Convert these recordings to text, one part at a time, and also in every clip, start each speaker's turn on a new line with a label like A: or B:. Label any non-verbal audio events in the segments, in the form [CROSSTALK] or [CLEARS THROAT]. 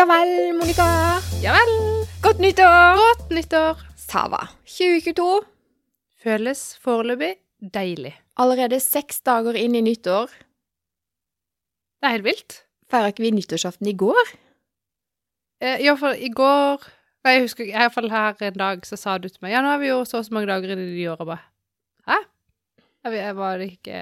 A: Ja vel, Monica.
B: Ja vel.
A: Godt nyttår!
B: Godt nyttår.
A: Sava. 2022.
B: Føles foreløpig deilig.
A: Allerede seks dager inn i nyttår.
B: Det er helt vilt.
A: Feira ikke vi nyttårsaften i går?
B: Eh, Iallfall i går Nei, jeg husker ikke, fall her en dag så sa du til meg Ja, nå har vi jo så og så mange dager inn i det nye året. Bare Hæ? Jeg, jeg var ikke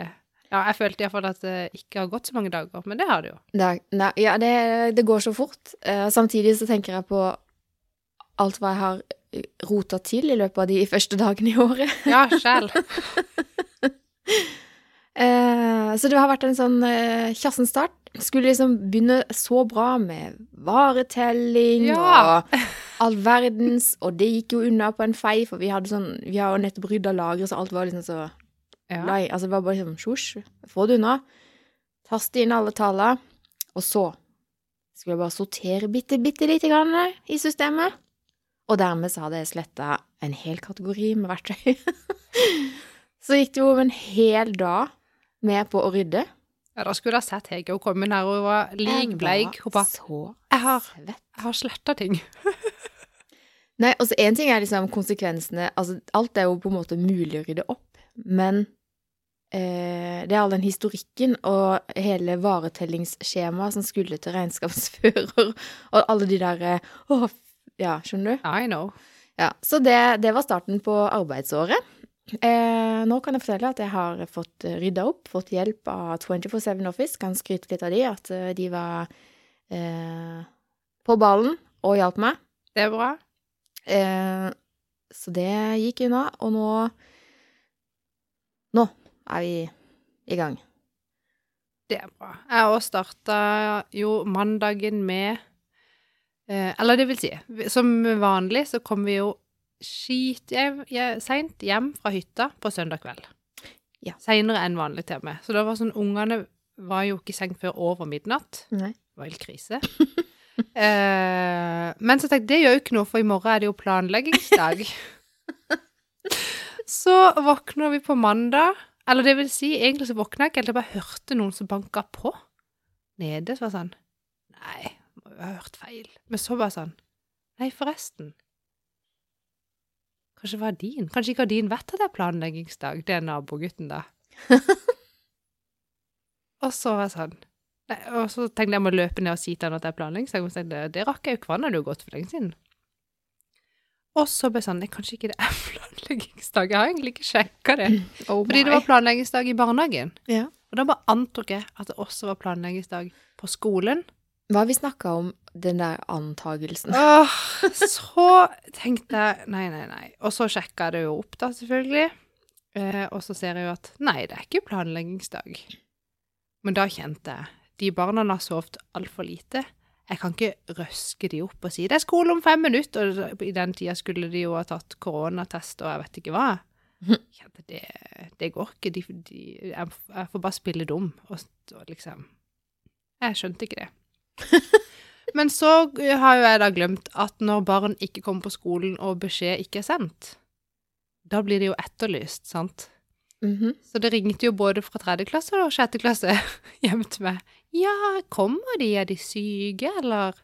B: Ja, jeg følte iallfall at det ikke har gått så mange dager, men det har det jo.
A: Det, nei, ja, det, det går så fort. Uh, samtidig så tenker jeg på alt hva jeg har rota til i løpet av de [LAUGHS] første dagene i året.
B: Ja, sjæl.
A: uh, [LAUGHS] så det har vært en sånn uh, kjassen start. Skulle liksom begynne så bra med varetelling
B: Ja.
A: og all verdens, og det gikk jo unna på en fei, for vi hadde sånn Vi har jo nettopp rydda lageret, så alt var liksom så
B: Ja.
A: Nei, Altså det var bare sånn sjosj, få det unna. Taste inn alle tallene, og så skulle jeg bare sortere bitte, bitte lite grann i systemet. Og dermed så hadde jeg sletta en hel kategori med verktøy. [LAUGHS] så gikk det jo en hel dag med på å rydde.
B: ja, da skulle du ha sett Hege. Hun kom inn her og var lik
A: Jeg
B: bleik. Hun bare
A: så
B: Jeg har, jeg har sletta ting.
A: Nei, altså én ting er liksom konsekvensene Altså alt er jo på en måte mulig å rydde opp, men det er all den historikken og hele varetellingsskjemaet som skulle til regnskapsfører, [LAUGHS] og alle de der eh, ja, skjønner du?
B: I know.
A: Ja, Så det, det var starten på arbeidsåret. Eh, nå kan jeg fortelle at jeg har fått eh, rydda opp, fått hjelp av 24-7 Office. Kan skryte litt av de, at eh, de var eh, på ballen og hjalp meg.
B: Det er bra.
A: Eh, så det gikk unna, og nå Nå er vi i gang.
B: Det er bra. Jeg òg starta jo mandagen med eh, Eller det vil si, som vanlig så kom vi jo skitseint hjem fra hytta på søndag kveld.
A: Ja.
B: Seinere enn vanlig til og med. Så det var sånn Ungene var jo ikke i seng før over midnatt.
A: Nei.
B: Det var helt krise. [LAUGHS] eh, men så tenkte jeg det gjør jo ikke noe, for i morgen er det jo planleggingsdag. [LAUGHS] så våkner vi på mandag. Eller det vil si, egentlig så våkna jeg ikke helt, jeg bare hørte noen som banka på nede. Så var sånn Nei, må jo ha hørt feil. Men så bare sånn Nei, forresten. Kanskje det var din? Kanskje ikke har din vet at det er planleggingsdag? Det er nabogutten, da. [LAUGHS] og så var jeg sånn Nei, og så tenkte jeg jeg må løpe ned og si til han at det er planleggingsdag. Men jeg, det rakk jeg jo ikke, han hadde jo gått for lenge siden. Og så ble jeg sånn Nei, kanskje ikke det er [LAUGHS] planleggingsdag. Jeg har egentlig ikke sjekka det. [LAUGHS]
A: Oh
B: Fordi det var planleggingsdag i barnehagen.
A: Ja.
B: Og da bare antok jeg at det også var planleggingsdag på skolen.
A: Hva har vi snakka om den der antagelsen?
B: Åh, så tenkte jeg Nei, nei, nei. Og så sjekka jeg det jo opp, da, selvfølgelig. Eh, og så ser jeg jo at nei, det er ikke planleggingsdag. Men da kjente jeg de barna har sovet altfor lite. Jeg kan ikke røske de opp og si 'det er skole om fem minutter', og i den tida skulle de jo ha tatt koronatest og jeg vet ikke hva. [LAUGHS] Ja, det, det går ikke. De, de, jeg, får bare spille dum. Og, og liksom Jeg skjønte ikke det. [LAUGHS] Men så har jo jeg da glemt at når barn ikke kommer på skolen og beskjed ikke er sendt, da blir det jo etterlyst, sant?
A: Mhm.
B: Så det ringte jo både fra tredje klasse og sjette klasse [LAUGHS] hjem til meg. Ja, kommer de? Er de syke, eller?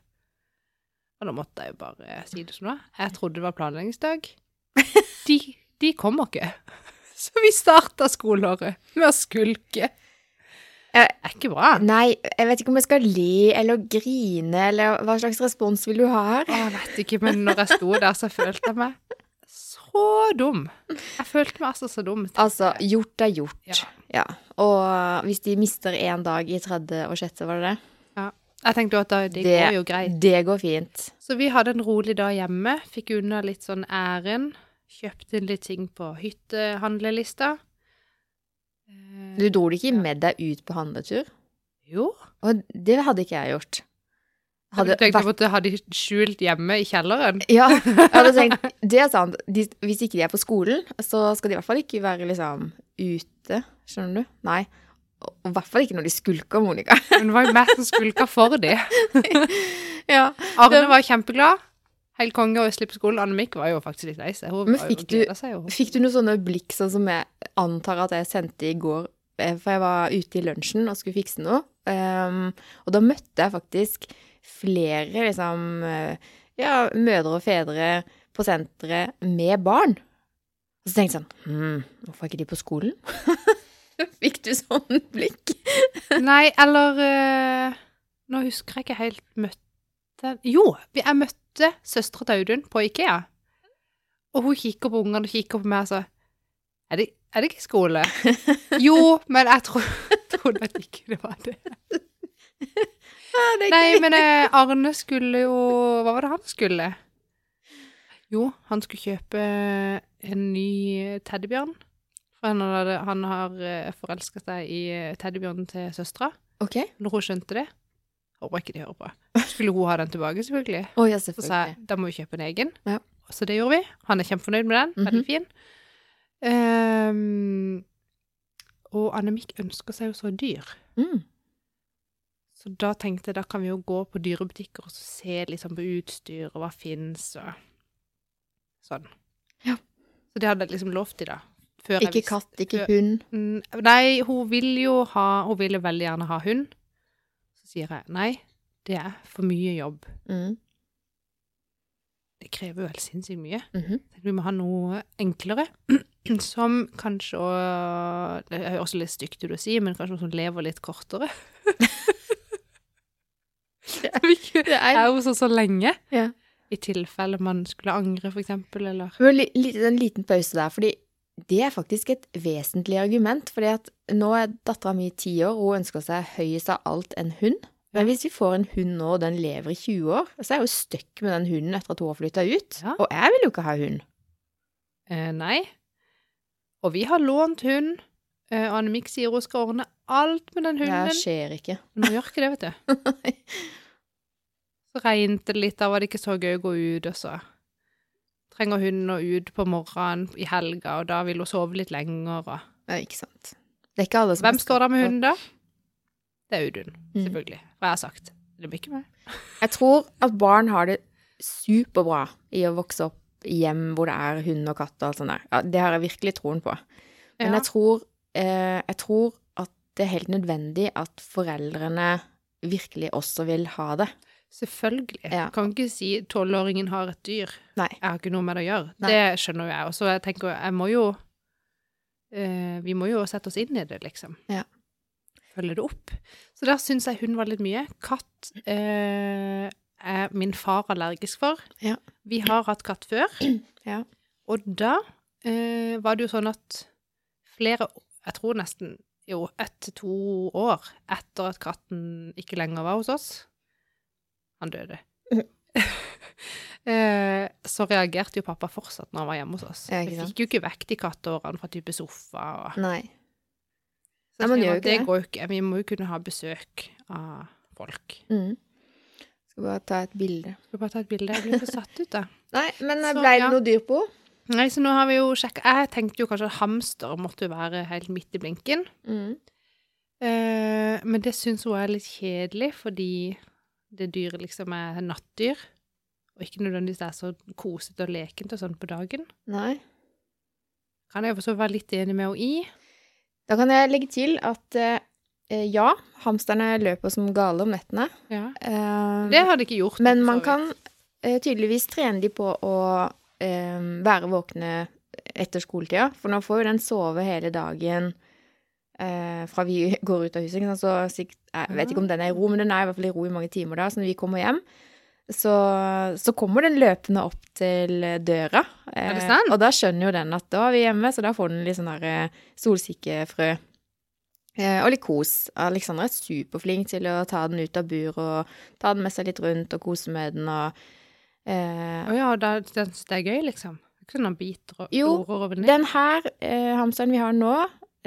B: Og da måtte jeg jo bare si det som det. Jeg trodde det var planleggingsdag. [LAUGHS] De, de kommer ikke. Så vi starta skoleåret med å skulke. Det er ikke bra.
A: Nei, jeg vet ikke om jeg skal le eller grine, eller hva slags respons vil du ha her?
B: Jeg vet ikke, men når jeg sto der, så følte jeg meg så dum. Jeg følte meg altså så dum.
A: Altså, gjort er gjort.
B: Ja.
A: Ja. Og hvis de mister én dag i tredje og sjette, var det det? Ja.
B: Jeg tenkte at da, det, går jo greit.
A: Det går fint.
B: Så vi hadde en rolig dag hjemme. Fikk unna litt sånn ærend. Kjøpte inn litt ting på hyttehandlelista. Eh,
A: Du dro det ikke med deg ut på handletur?
B: Jo.
A: Og det hadde ikke jeg gjort.
B: Hadde du
A: vært
B: at de hadde skjult hjemme i kjelleren? [LAUGHS]
A: Ja, jeg hadde [LAUGHS] tenkt Det er sant. De, hvis ikke de er på skolen, så skal de i hvert fall ikke være liksom ute. Skjønner du? Nei. Og i hvert fall ikke når de skulker, Monica. [LAUGHS]
B: Men det var jo meg som skulka for det.
A: Ja.
B: Arne var kjempeglad. Helt konge å slippe skolen. Anne-Mikk var jo faktisk litt lei seg.
A: Men fikk du-
B: seg.
A: Fikk du noen sånne blikk sånn som jeg antar at jeg sendte i går? eh, For jeg var ute i lunsjen og skulle fikse noe, Um, og da møtte jeg faktisk flere liksom eh, ja, mødre og fedre på senteret med barn. Og så tenkte jeg sånn Hm, hvorfor er ikke de på skolen? [LAUGHS] Fikk du sånn blikk? [LAUGHS]
B: Nei, eller eh, Nå husker jeg ikke helt møtte Jo, jeg møtte søstera til Audun på Ikea. Og hun kikker på ungene og kikker på meg og så Er det, er det ikke skole? [LAUGHS] jo, men jeg tro, trodde at ikke det var det.
A: Det er
B: Nei,
A: gøy.
B: men eh, Arne skulle jo Hva var det han skulle? Jo, han skulle kjøpe en ny teddybjørn. For han, hadde, han har forelska seg i eh, teddybjørnen til søstera.
A: OK.
B: Når hun skjønte det Håper ikke de hører på. Skulle hun ha den tilbake, selvfølgelig. [LAUGHS]
A: Å ja,
B: Så sa jeg
A: selvfølgelig.
B: da må vi kjøpe en egen.
A: Ja.
B: Så det gjorde vi. Han er kjempefornøyd med den. Veldig
A: Mhm.
B: fin. Um, og Annemik ønsker seg jo så dyr.
A: Mm.
B: Så da tenkte jeg da kan vi jo gå på dyrebutikker og se liksom på utstyr og hva fins og sånn.
A: Ja.
B: Så det hadde jeg liksom lovt til, da.
A: Ikke katt, ikke hund.
B: Mm, Nei, hun vil jo ha Hun ville veldig gjerne ha hund. Så sier jeg nei, det er for mye jobb.
A: Mm.
B: Det krever jo helt sinnssykt mye.
A: Mm
B: -hmm. Vi må ha noe enklere, [CLEARS THROAT] som kanskje å Det også litt stygt ut å si, men kanskje noe som lever litt kortere. [LAUGHS] [LAUGHS]
A: Det
B: er jo så så lenge.
A: Ja.
B: I tilfelle man skulle angre, for eksempel, eller
A: En liten pause der, fordi det er faktisk et vesentlig argument. fordi at nå er dattera mi ti år, og hun ønsker seg høyest av alt en hund. Men hvis vi får en hund nå, og den lever i 20 år, så er jeg jo stuck med den hunden etter at hun har flytta ut.
B: Ja.
A: Og jeg vil jo ikke ha hund.
B: eh, Nei. Og vi har lånt hund. Eh, Annemik sier hun skal ordne alt med den hunden.
A: Det skjer ikke.
B: Hun gjør ikke det, vet du. [LAUGHS] Så regnet det litt, da var det ikke så gøy å gå ut, og så trenger hunden å ut på morgenen i helga, og da vil hun sove litt lenger, og
A: Ja, ikke sant. Det er ikke alle som
B: Hvem står der med hunden, da? Det er Audun,
A: Mm.
B: selvfølgelig. Jeg har sagt. Det blir ikke meg. [LAUGHS]
A: Jeg tror at barn har det superbra i å vokse opp i hjem hvor det er hund og katt og alt sånt der. Ja, det har jeg virkelig troen på. Men
B: Ja.
A: jeg, tror, eh, jeg tror at det er helt nødvendig at foreldrene virkelig også vil ha det.
B: Selvfølgelig.
A: Ja.
B: Kan ikke si tolvåringen har et dyr.
A: Nei.
B: Jeg har ikke noe med det å gjøre.
A: Nei.
B: Det skjønner jo jeg. Og så jeg tenker jeg må jo uh, Vi må jo sette oss inn i det, liksom.
A: Ja.
B: Følge det opp. Så der syns jeg hund var litt mye. Katt uh, er min far allergisk for.
A: Ja.
B: Vi har hatt katt før. [CLEARS THROAT]
A: Ja.
B: Og da uh, var det jo sånn at flere Jeg tror nesten jo ett til to år etter at katten ikke lenger var hos oss Han døde. [LAUGHS] eh, så reagerte jo pappa fortsatt når han var hjemme hos oss.
A: Ja,
B: Vi fikk jo ikke vekk de kattårene fra type sofa. Og,
A: Nei.
B: så
A: Nei, man gjør jo ikke
B: det
A: det.
B: går jo ikke. Vi må jo kunne ha besøk av folk.
A: Mm. Skal bare ta et bilde.
B: Skal bare ta et bilde. Jeg blir så satt ut, da. [LAUGHS]
A: Nei, men
B: Så,
A: ble det
B: ja.
A: noe dyr på?
B: Nei, så nå har vi jo sjekka Jeg tenkte jo kanskje at hamster måtte være helt midt i blinken.
A: Mm.
B: Eh, men det syns hun er litt kjedelig, fordi det dyret liksom er nattdyr. Og ikke nødvendigvis er så kosete og lekent og sånn på dagen.
A: Nei.
B: Kan jeg for så være litt enig med henne i.
A: Da kan jeg legge til at eh, ja, hamsterne løper som gale om nettene.
B: Ja.
A: Eh,
B: Det har de ikke gjort.
A: Men man kan eh, tydeligvis trene de på å eh, være våkne etter skoletida, for nå får jo den sove hele dagen eh, fra vi [LAUGHS] går ut av huset. ikke sant? Så jeg vet ikke om den er i ro, men den er i hvert fall i ro i mange timer da. Så når vi kommer hjem, så, så kommer den løpende opp til døra. Eh,
B: Er det sant?
A: Og da skjønner jo den at da er vi hjemme, så da får den litt sånn der eh, solsikkefrø. Eh, og litt kos. Alexandra er superflink til å ta den ut av bur og ta den med seg litt rundt og kose med den og eh,
B: oh ja, da, den det er gøy, liksom. Ikke sånn biter og
A: Jo,
B: over ned.
A: Den her eh, hamsteren vi har nå,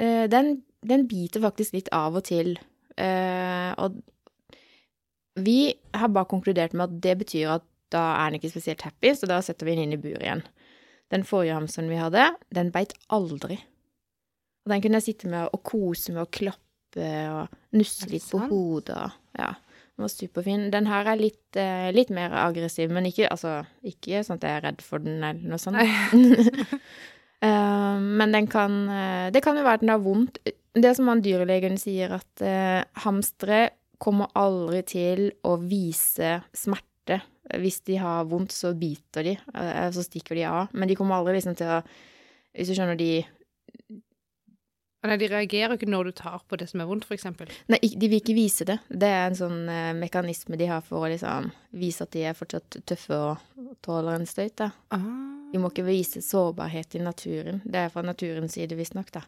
A: eh, den, den biter faktisk litt av og til. Eh, og vi har bare konkludert med at det betyr at da er den ikke spesielt happy, så da setter vi den inn i bur igjen. Den forrige hamsteren vi hadde, den beit aldri. Og den kunne jeg sitte med og kose med og klappe og nusse litt på hodet Ja. Den var superfin. Den her er litt, eh, litt mer aggressiv, men ikke, altså, ikke sånn at jeg er redd for den eller noe sånt. [LAUGHS] Eh, men den kan eh, Det kan jo være at den har vondt det som han dyrlegen sier, at eh, hamstere kommer aldri til å vise smerte. Hvis de har vondt, så biter de, eh, så stikker de av. Men de kommer aldri liksom til å Hvis du skjønner, de
B: Nei, de reagerer ikke når du tar på det som er vondt, eksempel.
A: Nei, de vil ikke vise det. Det er en sånn eh, mekanisme de har for å liksom vise at de er fortsatt tøffe og tåler en støyt, da.
B: Ah.
A: De må ikke vise sårbarhet i naturen. Det er fra naturens side, visstnok, da.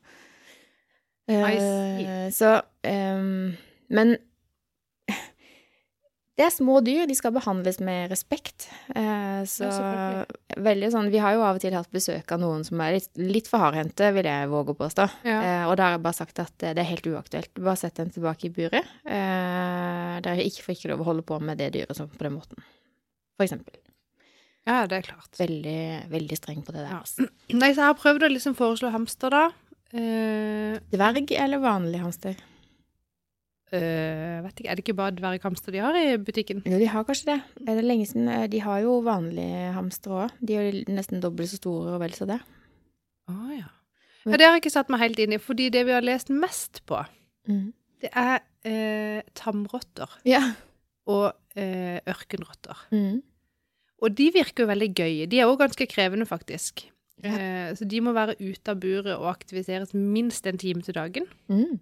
A: Eh, så um, Men [LAUGHS] det er små dyr. De skal behandles med respekt. Eh, så
B: Ja,
A: veldig sånn Vi har jo av og til hatt besøk av noen som er litt, litt for hardhendte, vil jeg våge å påstå.
B: Ja.
A: Eh, og da har jeg bare sagt at det er helt uaktuelt. Bare sett dem tilbake i buret. Dere ikke får ikke lov å holde på med det dyret på den måten. For eksempel.
B: ja, det er klart.
A: Veldig, veldig streng på det der.
B: Ja.
A: altså. [CLEARS THROAT]
B: Nei, så jeg har prøvd å liksom foreslå hamster, da. Eh,
A: Dverg eller vanlig hamster?
B: Uh, vet ikke, Er det ikke bare dverghamster de har i butikken?
A: Jo, de har kanskje det. Er det lenge siden? eh, De har jo vanlige hamstere òg. De er nesten dobbelt så store og vel så det.
B: Å ja. ja. Det har jeg ikke satt meg helt inn i, fordi det vi har lest mest på,
A: Mm.
B: det er eh, tamrotter
A: Ja.
B: og eh, ørkenrotter.
A: Mm.
B: Og de virker jo veldig gøye. De er òg ganske krevende, faktisk.
A: Ja.
B: Eh, så de må være ute av buret og aktiviseres minst en time til dagen.
A: Mm.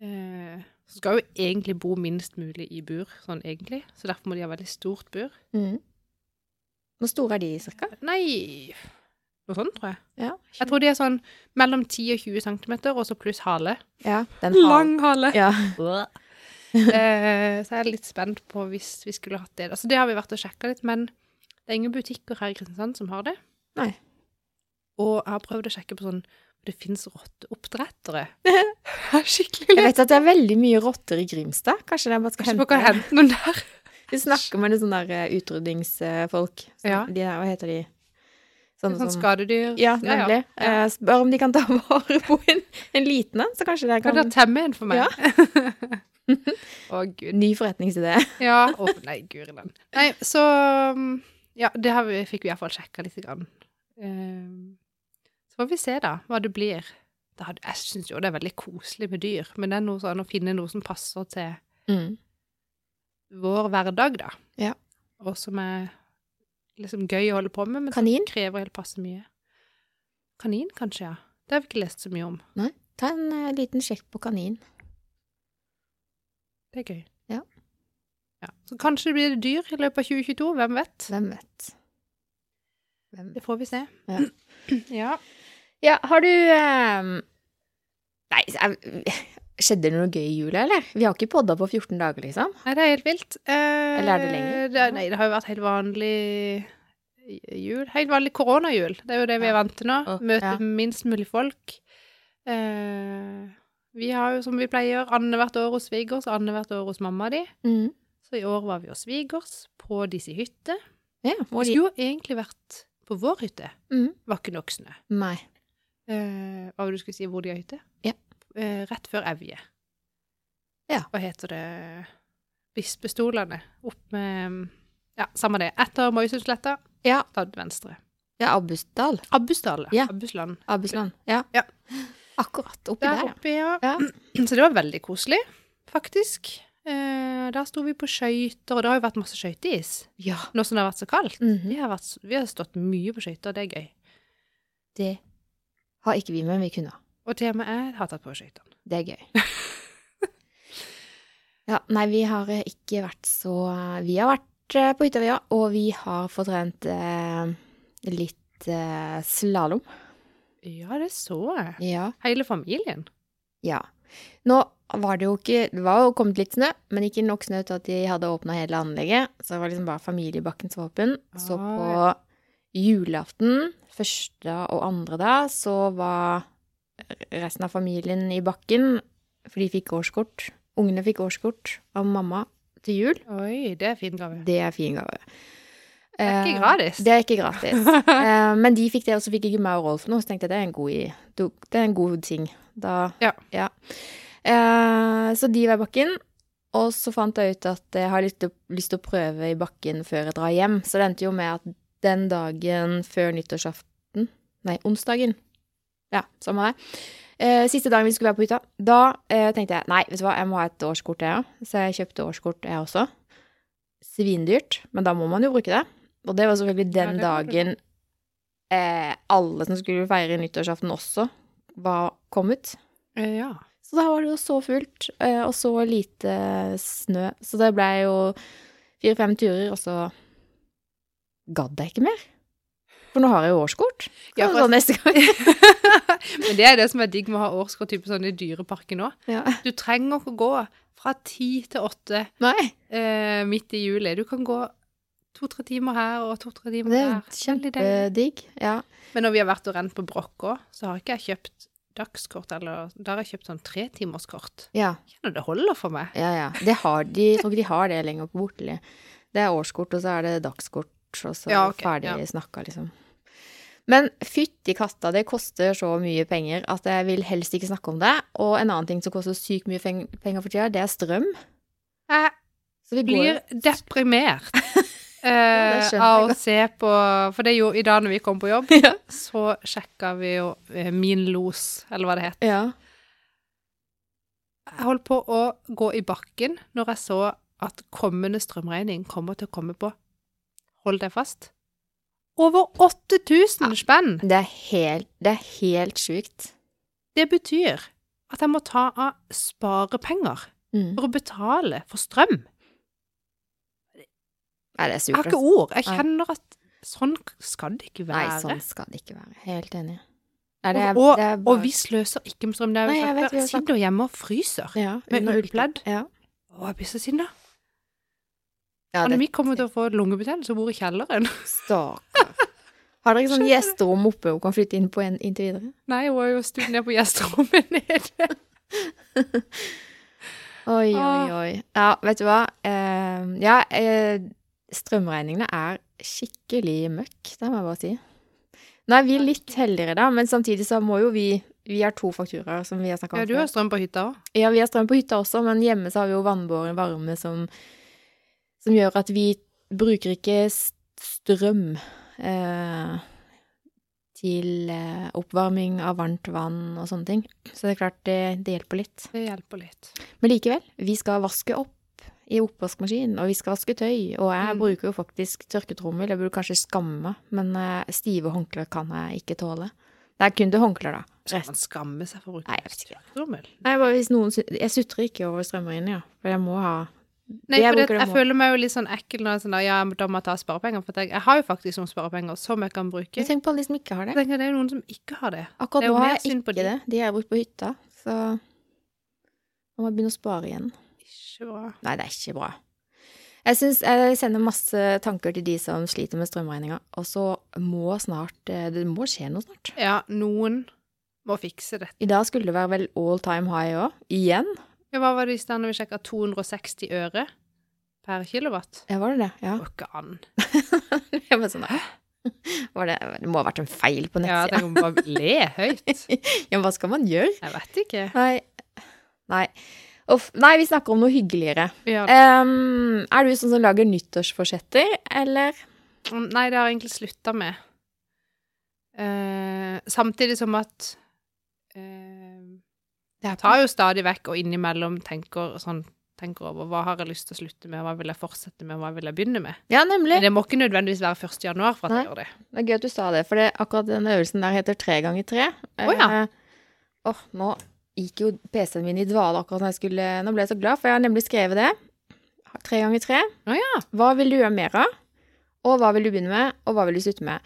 B: Eh, så skal jo egentlig bo minst mulig i bur, sånn egentlig. Så derfor må de ha veldig stort bur.
A: Mm. Hvor store er de, cirka?
B: Nei Noe sånt, tror jeg.
A: Ja.
B: Jeg tror de er sånn mellom 10 og 20 centimeter, og så pluss hale.
A: ja den har
B: Lang hale!
A: Ja. [LAUGHS]
B: Eh, så jeg er litt spent på hvis vi skulle hatt det. Altså, det har vi vært og sjekka litt, men det er ingen butikker her i Kristiansand som har det.
A: Nei.
B: Og jeg har prøvd å sjekke på sånn Det fins rotteoppdrettere. [LAUGHS] Skikkelig er Skikkelig
A: Jeg vet at det er veldig mye rotter i Grimstad. Kanskje jeg bare skal hente
B: kan hente noen der.
A: Vi snakker med sånne der, eh, utrydningsfolk. Så
B: Ja.
A: De der, hva heter de? Sånne
B: Sånn skadedyr.
A: Ja, nemlig.
B: Ja.
A: Eh, spør om de kan ta [LAUGHS] vare på en, en liten en, så kanskje det
B: Kan
A: kan
B: dere temme en for meg?
A: Ja. [LAUGHS]
B: Å, gud.
A: Ny forretningsidé.
B: Ja. Å, nei, guri land. Nei, så um, Ja, det har vi, fikk vi iallfall sjekka lite grann. Um, får vi se, da, hva det blir. Det hadde, jeg syns jo det er veldig koselig med dyr, men det er noe sånn å finne noe som passer til
A: Mm.
B: vår hverdag, da.
A: Ja.
B: Og som er liksom gøy å holde på med, men som krever helt passe mye. Kanin, kanskje, ja. Det har vi ikke lest så mye om. Nei.
A: Ta en uh, liten sjekk på kanin.
B: Det er gøy.
A: Ja.
B: ja. Så kanskje blir det dyr i løpet av 2022, hvem vet?
A: Hvem vet? Hvem
B: Det får vi se.
A: Ja. [CLEARS THROAT]
B: ja.
A: Ja, har du um... Nei, [LAUGHS] skjedde det noe gøy i jula, eller? Vi har ikke podda på 14 dager, liksom.
B: Nei, det er helt vilt. Eh,
A: Eller er det lenger?
B: Det, nei, det har jo vært helt vanlig jul. Helt vanlig koronajul. Det er jo det vi er vant til nå. Møte
A: ja.
B: minst mulig folk. Eh, vi har jo, som vi pleier, annethvert år hos svigers og annethvert år hos mamma di.
A: Mm.
B: Så i år var vi hos svigers på disse hytter. hytte.
A: Ja,
B: Vi skulle jo egentlig vært på vår hytte.
A: mm.
B: Var ikke nok snø.
A: Nei.
B: Eh, hva var det du skulle si, hvor de har hytte?
A: Ja.
B: Eh, rett før Evje.
A: Ja.
B: Hva heter det? Bispestolene. Opp med Ja, samme det. Etter Moisundsletta,
A: Ja.
B: da venstre.
A: Ja, Abbusdal.
B: Abbusdal.
A: Ja.
B: Abbusland.
A: Abbusland. Ja.
B: Ja.
A: Akkurat oppi
B: Der
A: der, ja.
B: oppe, ja.
A: Ja. [CLEARS THROAT]
B: Så det var veldig koselig, faktisk. Eh, der sto vi på skøyter, og det har jo vært masse skøyteis
A: Ja.
B: nå som det har vært så kaldt.
A: Mhm.
B: Vi, har vært, vi har stått mye på skøyter, det er gøy.
A: Det har ikke vi, men vi kunne.
B: Og temaet er har tatt på skøytene.
A: Det er gøy. ja, nei, vi har eh, ikke vært så Vi har vært eh, på hytta, vi òg, og vi har fått trent eh, litt eh, slalåm.
B: Ja, det så jeg.
A: Ja.
B: Hele familien.
A: Ja. Nå var det jo ikke Det var jo kommet litt snø, men ikke nok snø til at de hadde åpna hele anlegget. Så det var liksom bare familiebakken som var åpen. Så
B: Ah,
A: på julaften, første og andre da, så var resten av familien i bakken, for de fikk årskort. Ungene fikk årskort av mamma til jul.
B: Oi, det er fin gave.
A: Det er fin gave.
B: Det er ikke
A: Eh,
B: gratis.
A: Det er ikke gratis. [LAUGHS] Eh, men de fikk det, og så fikk ikke meg og Rolf noe, så tenkte jeg det er en god, det er en god ting. Da,
B: Ja.
A: ja. så de var i bakken, og så fant jeg ut at jeg har litt lyst til å prøve i bakken før jeg drar hjem. Så det endte jo med at den dagen før nyttårsaften, nei, onsdagen, ja, samme det, Eh, siste dagen vi skulle være på hytta, da eh, tenkte jeg nei, vet du hva, jeg må ha et årskort, jeg òg. Så jeg kjøpte årskort, jeg også. Svindyrt, men da må man jo bruke det. Og det var selvfølgelig den
B: Ja,
A: dagen eh, alle som skulle feire nyttårsaften også, var kommet.
B: Eh, Ja.
A: Så da var det jo så fullt, eh, og så lite snø. Så det ble jo fire-fem turer, og så gadd jeg ikke mer. For nå har jeg jo årskort.
B: Ja, for-
A: neste gang. [LAUGHS]
B: Men det er det som er digg med å ha årskort type sånn i dyreparken òg.
A: Ja.
B: Du trenger ikke gå fra ti til åtte eh, midt i juli. Du kan gå to-tre timer her og to-tre timer
A: det er
B: der.
A: Kjempedigg. Ja.
B: Men når vi har vært og rent på Brokk òg, så har ikke jeg kjøpt dagskort, eller da har jeg kjøpt sånn tretimerskort.
A: ja.
B: Kjenner det holder for meg.
A: Ja, ja. Det har de, jeg tror ikke de har det lenger på Borteli. Det er årskort, og så er det dagskort, og så
B: Ja, okay,
A: ferdig
B: ja.
A: snakka, liksom. Men fytti katta, det koster så mye penger at jeg vil helst ikke snakke om det. Og en annen ting som koster sykt mye penger for tida, det er strøm.
B: Jeg
A: Så vi går
B: blir deprimert [LAUGHS] eh, av å se på For det er jo i dag når vi kom på jobb, [LAUGHS]
A: Ja.
B: så sjekka vi jo eh, Min Los, eller hva det het.
A: ja.
B: Jeg holdt på å gå i bakken når jeg så at kommende strømregning kommer til å komme på Hold deg fast. Over 8000 spenn!
A: Det er helt, det er helt sjukt.
B: Det betyr at jeg må ta av sparepenger
A: Mm.
B: for å betale for strøm.
A: Nei, det er
B: Jeg har ikke ord. Jeg kjenner at sånn skal det ikke være.
A: Nei, sånn skal det ikke være. Helt enig. Nei, det er,
B: og,
A: det er
B: og vi sløser ikke med strøm. Det er jo
A: Nei, jeg vet, vi
B: sitter hjemme og fryser.
A: ja,
B: med ullpledd.
A: Ja.
B: Å, jeg blir så sinna.
A: Ja
B: vi kommer til å få lungebetennelse og bor i kjelleren [LAUGHS]
A: Stakkar. Har dere sånn gjesterom oppe hun kan flytte inn på en, inntil videre?
B: Nei, hun er jo studd ned på gjesterommet [LAUGHS] nede. [LAUGHS]
A: Oi, oi,
B: Ah.
A: oi. Ja, vet du hva? Uh, ja, eh, strømregningene er skikkelig møkk, det må jeg bare si. Nå er vi litt heldigere, da, men samtidig så må jo vi Vi har to fakturaer som vi har snakka om
B: Ja, du har strøm på hytta òg.
A: Ja, vi har strøm på hytta også, men hjemme så har vi jo vannbåren varme som, som gjør at vi bruker ikke strøm eh, til eh, oppvarming av varmt vann og sånne ting. Så det er klart det, det hjelper litt.
B: Det hjelper litt.
A: Men likevel, vi skal vaske opp i oppvaskmaskin, og vi skal vaske tøy, og jeg
B: Mm.
A: bruker jo faktisk tørketrommel. Jeg burde kanskje skamme meg, men eh, stive håndklær kan jeg ikke tåle. Det er kun til håndklær, da.
B: Skal man skamme seg for å bruke
A: Nei, jeg
B: tørketrommel?
A: Nei, bare hvis noen Jeg sutrer ikke over strømregningen, ja. For jeg må ha
B: Nei, for det, jeg
A: må.
B: føler meg jo litt sånn ekkel når jeg er sånn, ja, da må jeg ta sparepenger, for jeg, jeg har jo faktisk noen sparepenger som jeg kan bruke.
A: Men tenk på alle de som ikke har
B: det.
A: det.
B: tenker det er jo noen som ikke har det.
A: Akkurat
B: det er
A: nå har jeg ikke
B: de.
A: det. De jeg brukt på hytta, så nå må jeg begynne å spare igjen.
B: Ikke bra.
A: Nei, det er ikke bra. Jeg synes jeg sender masse tanker til de som sliter med strømregninga, og så må snart eh, Det må skje noe snart.
B: Ja, noen må fikse dette.
A: I dag skulle det være vel all time high òg. Igjen.
B: Ja, hva var det i stedet når vi sjekka 260 øre per kilowatt?
A: Ja, var det det? Ja.
B: Går ikke an. [LAUGHS]
A: Jeg var sånn, «Hæ? var det, det må ha vært en feil på
B: Ja,
A: det
B: tenk bare le høyt. [LAUGHS]
A: Ja, men hva skal man gjøre?
B: Jeg vet ikke.
A: Nei. Nei. Uff. Nei, vi snakker om noe hyggeligere.
B: Ja.
A: Um, er du sånn som lager nyttårsforsetter, eller?
B: Nei, det har jeg egentlig slutta med. Uh, samtidig som at eh, Jeg tar jo stadig vekk og innimellom tenker, sånn, tenker over hva har jeg lyst til å slutte med, hva vil jeg fortsette med, hva vil jeg begynne med.
A: Ja, nemlig.
B: Men det må ikke nødvendigvis være 1. januar for at
A: Nei.
B: jeg gjør det.
A: Det er gøy at du sa det, for det, akkurat den øvelsen der heter tre ganger tre.
B: Å, ja.
A: Eh, Åh, nå gikk jo PC-en min i dvale akkurat når jeg skulle Nå ble jeg så glad, for jeg har nemlig skrevet det. Tre ganger tre.
B: Å ja.
A: Hva vil du gjøre mer av? Og hva vil du begynne med, og hva vil du slutte med?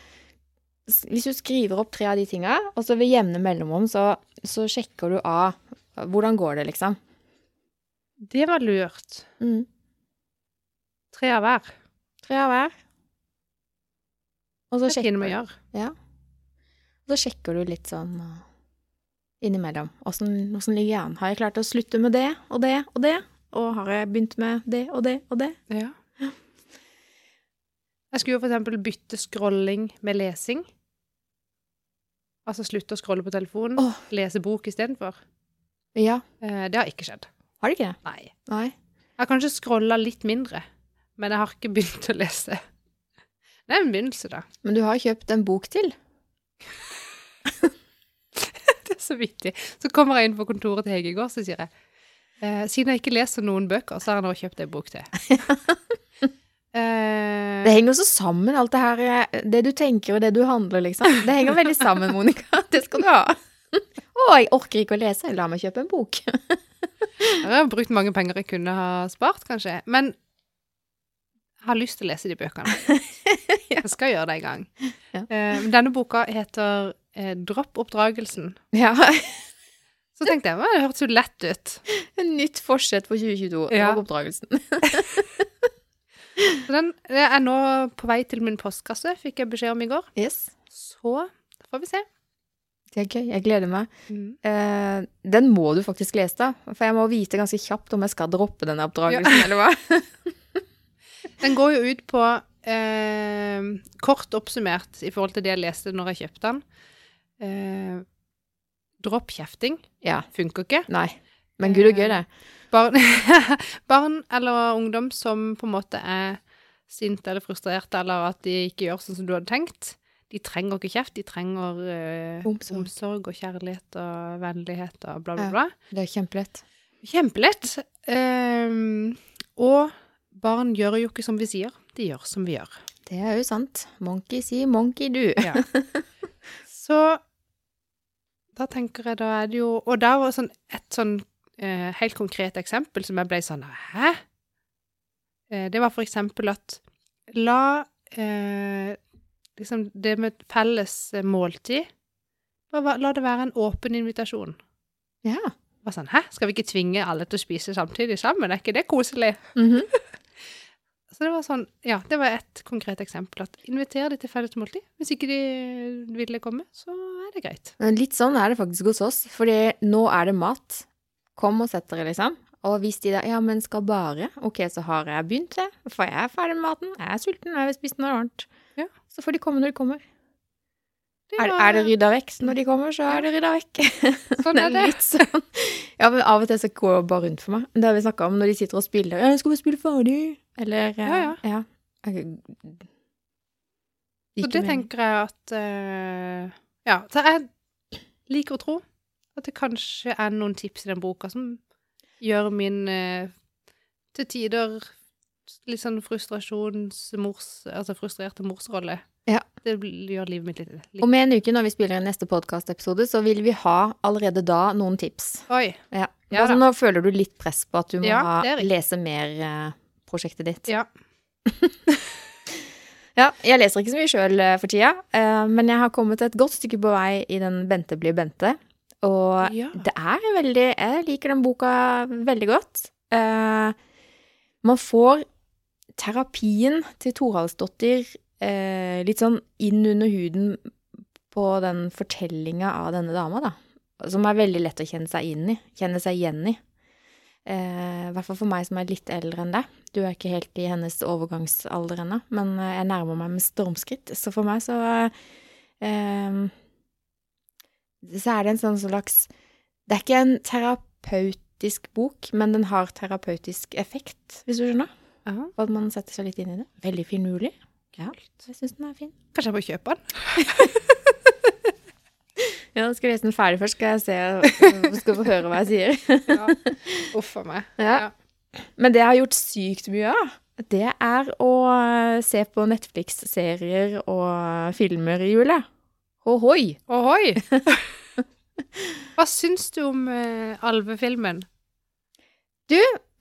A: Hvis du skriver opp tre av de tinga, og så ved jevne mellomrom, så, så sjekker du av hvordan går det, liksom.
B: Det var lurt.
A: Mm.
B: Tre av hver.
A: Tre av hver. Og så
B: er
A: sjekker,
B: gjøre.
A: ja. Og så sjekker du litt sånn uh, innimellom. Åssen ligger jeg an? Har jeg klart å slutte med det og det og det? Og har jeg begynt med det og det og det?
B: Ja. Jeg skulle jo for eksempel bytte scrolling med lesing. Altså slutte å scrolle på telefonen,
A: Åh.
B: lese bok istedenfor.
A: Ja.
B: Eh, det har ikke skjedd.
A: Har du ikke det?
B: Nei.
A: Nei.
B: Jeg har kanskje scrolla litt mindre, men jeg har ikke begynt å lese. Det er en begynnelse, da.
A: Men du har kjøpt en bok til. [LAUGHS]
B: Det er så vittig. Så kommer jeg inn på kontoret til Hege i går, så sier jeg eh, Siden jeg ikke leser noen bøker, så har jeg nå kjøpt ei bok til. [LAUGHS] Eh,
A: Det henger så sammen, alt det her. Det du tenker og det du handler, liksom. Det henger veldig sammen, Monica. [LAUGHS] Det skal du ha. Å, jeg orker ikke å lese. La meg kjøpe en bok. [LAUGHS]
B: jeg har brukt mange penger jeg kunne ha spart, kanskje. Men jeg har lyst til å lese de bøkene. [LAUGHS] Jeg skal gjøre det en gang.
A: Ja.
B: Eh, denne boka heter eh, 'Dropp oppdragelsen'.
A: Ja. [LAUGHS]
B: Så tenkte jeg, «Hva, det hørtes jo lett ut.
A: En nytt forsett for 2022.
B: Ja.
A: Dropp Oppdragelsen.
B: Så den er nå på vei til min postkasse, fikk jeg beskjed om i går.
A: Yes.
B: Så får vi se.
A: Det er gøy. Jeg gleder meg.
B: Mm.
A: Eh, den må du faktisk lese, da. For jeg må vite ganske kjapt om jeg skal droppe denne oppdragelsen, eller hva. [LAUGHS]
B: Den går jo ut på eh, Kort oppsummert i forhold til det jeg leste når jeg kjøpte den. Eh, dropp kjefting.
A: Ja.
B: Funker ikke.
A: Nei. Men gud og gøy, det.
B: Barn, [LAUGHS] barn eller ungdom som på en måte er sinte eller frustrerte, eller at de ikke gjør sånn som du hadde tenkt. De trenger ikke kjeft, de trenger uh,
A: Omsorg.
B: omsorg og kjærlighet og vennlighet og bla, bla,
A: Ja.
B: bla.
A: Det er kjempelett.
B: Kjempelett. Um, og barn gjør jo ikke som vi sier, de gjør som vi gjør.
A: Det er jo sant. Monkey sier monkey du.
B: Ja. [LAUGHS] Så da tenker jeg, da er det jo Og da var sånn et sånn uh, helt konkret eksempel som jeg ble sånn Hæ? Uh, det var for eksempel at la eh, liksom det med felles eh, måltid bare, La det være en åpen invitasjon.
A: Ja.
B: Bare sånn, Hæ? Skal vi ikke tvinge alle til å spise samtidig sammen? Er ikke det koselig?
A: Mhm.
B: Så det var sånn, ja, det var et konkret eksempel. At inviter de til felles måltid. Hvis ikke de ville komme, så er det greit.
A: Men Litt sånn er det faktisk hos oss, fordi nå er det mat. Kom og sett dere, liksom. Og hvis de da ja, men skal bare, ok, så har jeg begynt, det. For jeg er ferdig med maten, jeg er sulten, jeg vil spise noe varmt.
B: Ja.
A: Så får de komme når de kommer. Er, er det rydda vekk når de kommer, så er det rydda vekk. [LAUGHS]
B: Sånn er det.
A: sånn. Ja, men av og til så går det bare rundt for meg. Det har vi snakka om når de sitter og spiller. Ja, 'Skal vi spille ferdig?' Eller eh,
B: Ja, ja.
A: ja.
B: Så det tenker jeg at uh, Ja. Så jeg liker å tro at det kanskje er noen tips i den boka som gjør min uh, til tider litt sånn frustrasjonsmors Altså frustrerte morsrolle.
A: Ja.
B: Det gjør livet mitt litt, litt
A: Om en uke, når vi spiller inn neste podkastepisode, så vil vi ha allerede da noen tips.
B: Oi.
A: Ja.
B: Ja
A: altså, nå føler du litt press på at du må ha, lese mer uh, prosjektet ditt.
B: Ja. [LAUGHS]
A: Ja, jeg leser ikke så mye sjøl for tida, uh, men jeg har kommet et godt stykke på vei i den Bente blir Bente. Og det er veldig Jeg liker den boka veldig godt. Eh, man får terapien til Toralsdottir eh, litt sånn inn under huden på den fortellinga av denne dama, da. Som er veldig lett å kjenne seg inn i. Kjenne seg igjen i. Eh, hvert fall for meg som er litt eldre enn deg. Du er ikke helt i hennes overgangsalder ennå, men eh, jeg nærmer meg med stormskritt. Så for meg så eh, Så er det en sånn slags Det er ikke en terapeutisk bok, men den har terapeutisk effekt, hvis du skjønner? Og at man setter seg litt inn i det. Veldig finurlig. Ja, jeg syns den er fin.
B: Kanskje jeg må kjøpe den? [LAUGHS]
A: Ja, skal jeg lese den ferdig først, skal jeg se Skal få høre hva jeg sier. [LAUGHS]
B: Ja. Uff a meg.
A: Ja. Men det jeg har gjort sykt mye av, det er å eh, se på Netflix-serier og filmer i jula. Ohoi!
B: Ohoi! [LAUGHS] Hva syns du om uh, alvefilmen?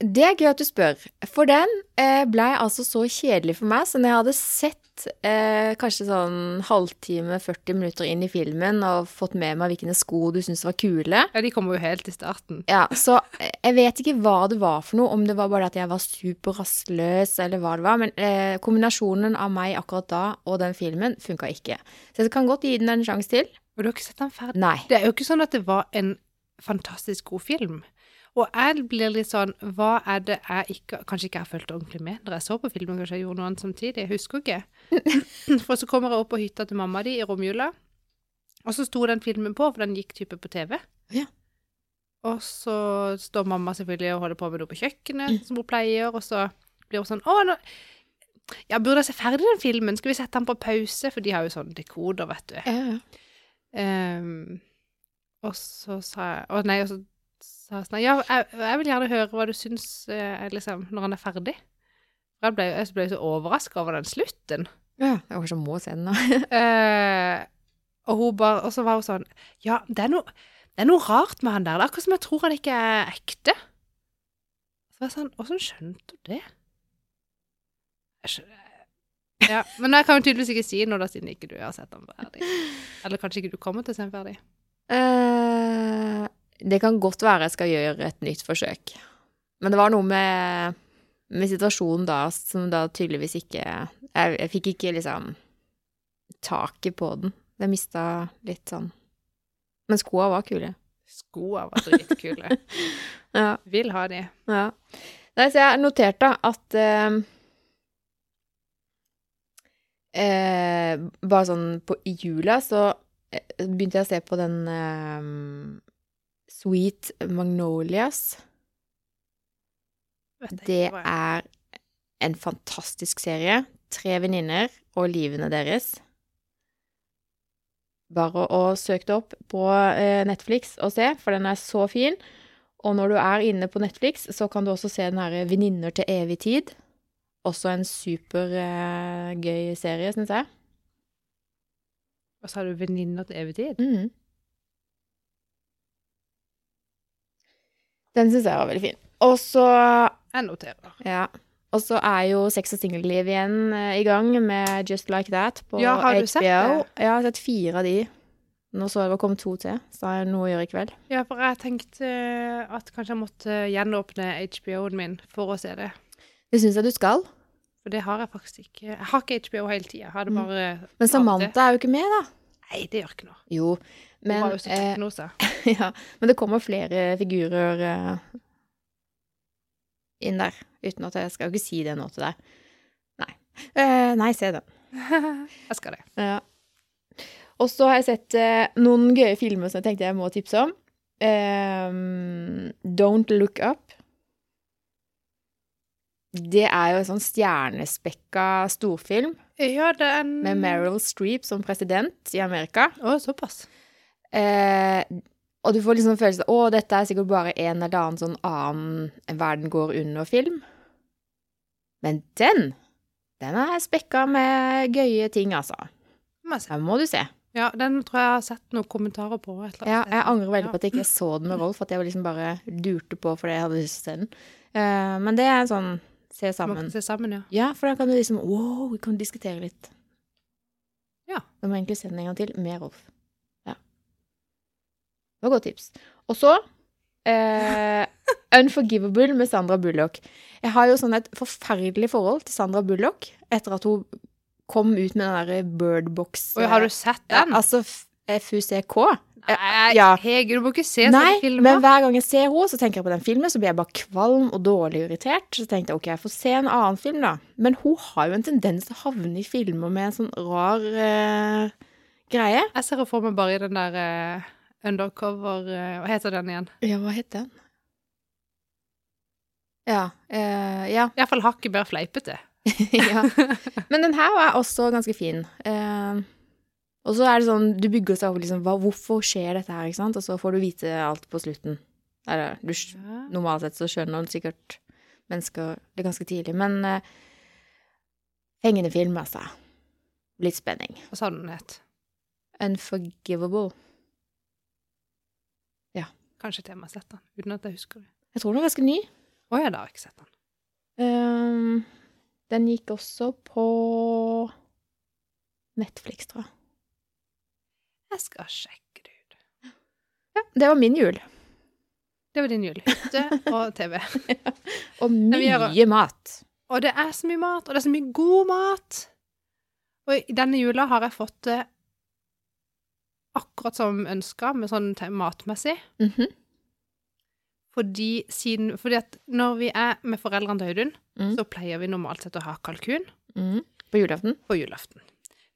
A: Det er gøy at du spør, for den eh, blei altså så kjedelig for meg. Så når jeg hadde sett eh, kanskje sånn halvtime, 40 minutter inn i filmen og fått med meg hvilke sko du syntes var kule
B: Ja, de kommer jo helt i starten.
A: Ja, så eh, jeg vet ikke hva det var for noe, om det var bare at jeg var superrastløs eller hva det var, men eh, kombinasjonen av meg akkurat da og den filmen funka ikke. Så jeg kan godt gi den en sjanse til.
B: Og du har ikke sett den ferdig?
A: Nei.
B: Det er jo ikke sånn at det var en fantastisk god film. Og jeg blir litt sånn Hva er det jeg ikke Kanskje ikke jeg fulgte ordentlig med når jeg så på filmen, kanskje jeg gjorde noe annet samtidig. Jeg husker ikke. [LAUGHS] For så kommer jeg opp på hytta til mamma di i romjula, og så sto den filmen på, for den gikk type på TV.
A: Ja.
B: Og så står mamma selvfølgelig og holder på med noe på kjøkkenet, som hun pleier, og så blir hun sånn Å, nå ja, burde jeg se ferdig den filmen? Skal vi sette den på pause? For de har jo sånn dekoder, vet du.
A: Ja, ja.
B: Ehm, Og så sa jeg Å nei, og så sånn Ja, jeg, jeg vil gjerne høre hva du syns eh, liksom, når han er ferdig. Jeg ble, jeg ble så overraska over den slutten.
A: Ja, jeg kanskje må se den, nå. [LAUGHS] [LAUGHS]
B: Eh, og bare Og så var hun sånn Ja, det er noe, det er noe rart med han der. Det er akkurat som jeg tror han ikke er ekte. Så var jeg sånn Åssen skjønte du det? Jeg skjønner ja, Men jeg kan jo tydeligvis ikke si noe, da, siden ikke du har sett den ferdig. [LAUGHS] Eller kanskje ikke du kommer til å se den ferdig.
A: Eh, det kan godt være jeg skal gjøre et nytt forsøk. Men det var noe med, med situasjonen da som da tydeligvis ikke Jeg, jeg fikk ikke liksom taket på den. Jeg mista litt sånn Men skoa var kule.
B: Skoa var dritkule. [LAUGHS]
A: Ja.
B: Vil ha de.
A: ja. Nei, så jeg noterte at eh, eh, Bare sånn på i jula så eh, begynte jeg å se på den eh, Sweet Magnolias. Det er en fantastisk serie. Tre venninner og livene deres. Bare å søke det opp på eh, Netflix og se, for den er så fin. Og når du er inne på Netflix, så kan du også se den herre Venninner til evig tid. Også en supergøy serie, syns jeg.
B: Og så har du venninner til evig tid.
A: Mhm. Den syns jeg var veldig fin. Og så
B: Jeg noterer.
A: Ja. Og så er jo Sex og singelliv igjen eh, i gang med Just Like That på
B: Ja, har du sett det?
A: Jeg har sett fire av de. Nå så jeg det kom to til, så har jeg noe å gjøre i kveld.
B: Ja, for jeg tenkte at kanskje jeg måtte gjenåpne HBO-en min for å se det.
A: Det syns jeg du skal.
B: For det har jeg faktisk ikke. Jeg har ikke HBO hele tida.
A: Mm. Men. Samantha er jo ikke med, da.
B: Nei, det gjør ikke noe.
A: Jo, men,
B: jo
A: eh, [LAUGHS] ja, men det kommer flere figurer eh, inn der. Uten at jeg skal jo ikke si det nå til deg. Nei. Eh, nei, se den. [LAUGHS]
B: jeg skal det.
A: Ja. Og så har jeg sett eh, noen gøye filmer som jeg tenkte jeg må tipse om. Ehm, Don't Look Up. Det er jo en sånn stjernespekka storfilm
B: Ja, det er en
A: med Meryl Streep som president i Amerika.
B: Å, såpass.
A: Eh, og du får liksom følelsen av at dette er sikkert bare en eller annen sånn annen verden går under-film. Men den, den er spekka med gøye ting, altså. Den må du se.
B: Ja, den tror jeg jeg har sett noen kommentarer på.
A: Ja, jeg angrer veldig på at jeg ikke så den med Rolf, at jeg liksom bare durte på fordi jeg hadde lyst til å se den. Eh, men det er sånn se sammen.
B: se sammen, ja.
A: Ja, for da kan du liksom Wow, vi kan diskutere litt.
B: Ja.
A: Da må jeg egentlig se den en gang til med Rolf. Ja. Det var godt tips. Og så eh, Unforgivable med Sandra Bullock. Jeg har jo sånn et forferdelig forhold til Sandra Bullock etter at hun kom ut med den derre Birdbox
B: har du sett
A: ja,
B: den?
A: Altså F- FUCK.
B: Nei,
A: ja.
B: Hege, du må ikke se sånne filmer.
A: men hver gang jeg ser henne, så tenker jeg på den filmen, så blir jeg bare kvalm og dårlig irritert. Så tenkte jeg ok, jeg får se en annen film, da. Men hun har jo en tendens til å havne i filmer med en sånn rar uh, greie.
B: Jeg ser henne for meg bare i den der uh, undercover uh, Hva heter den igjen?
A: Ja, hva heter den? Ja. Uh, ja.
B: Iallfall hakket mer fleipete. [LAUGHS]
A: ja. Men den her var også ganske fin. Eh, og så er det sånn, du bygger seg opp liksom, hva, hvorfor skjer dette her, ikke sant? Og så får du vite alt på slutten. Eller, du, normalt sett så skjønner sikkert mennesker det ganske tidlig, men uh, fengende film, altså. Litt spenning.
B: Hva sa du den het?
A: Unforgivable. Ja.
B: Kanskje til jeg har sett den, uten at jeg husker det.
A: Jeg tror den er ganske ny.
B: Å ja, da har jeg ikke sett den.
A: Um, den gikk også på Netflix, tror jeg.
B: Jeg skal sjekke det ut.
A: Ja, det var min jul.
B: Det var din jul. Hytte og TV. [LAUGHS]
A: Og
B: vi gjør-
A: mye mat.
B: Og det er så mye mat, og det er så mye god mat. Og i denne jula har jeg fått det akkurat som ønska, med sånn matmessig. matmessig.
A: -hmm.
B: Fordi, siden, fordi at når vi er med foreldrene til Audun,
A: Mm.
B: så pleier vi normalt sett å ha kalkun
A: Mm. På julaften.
B: på julaften.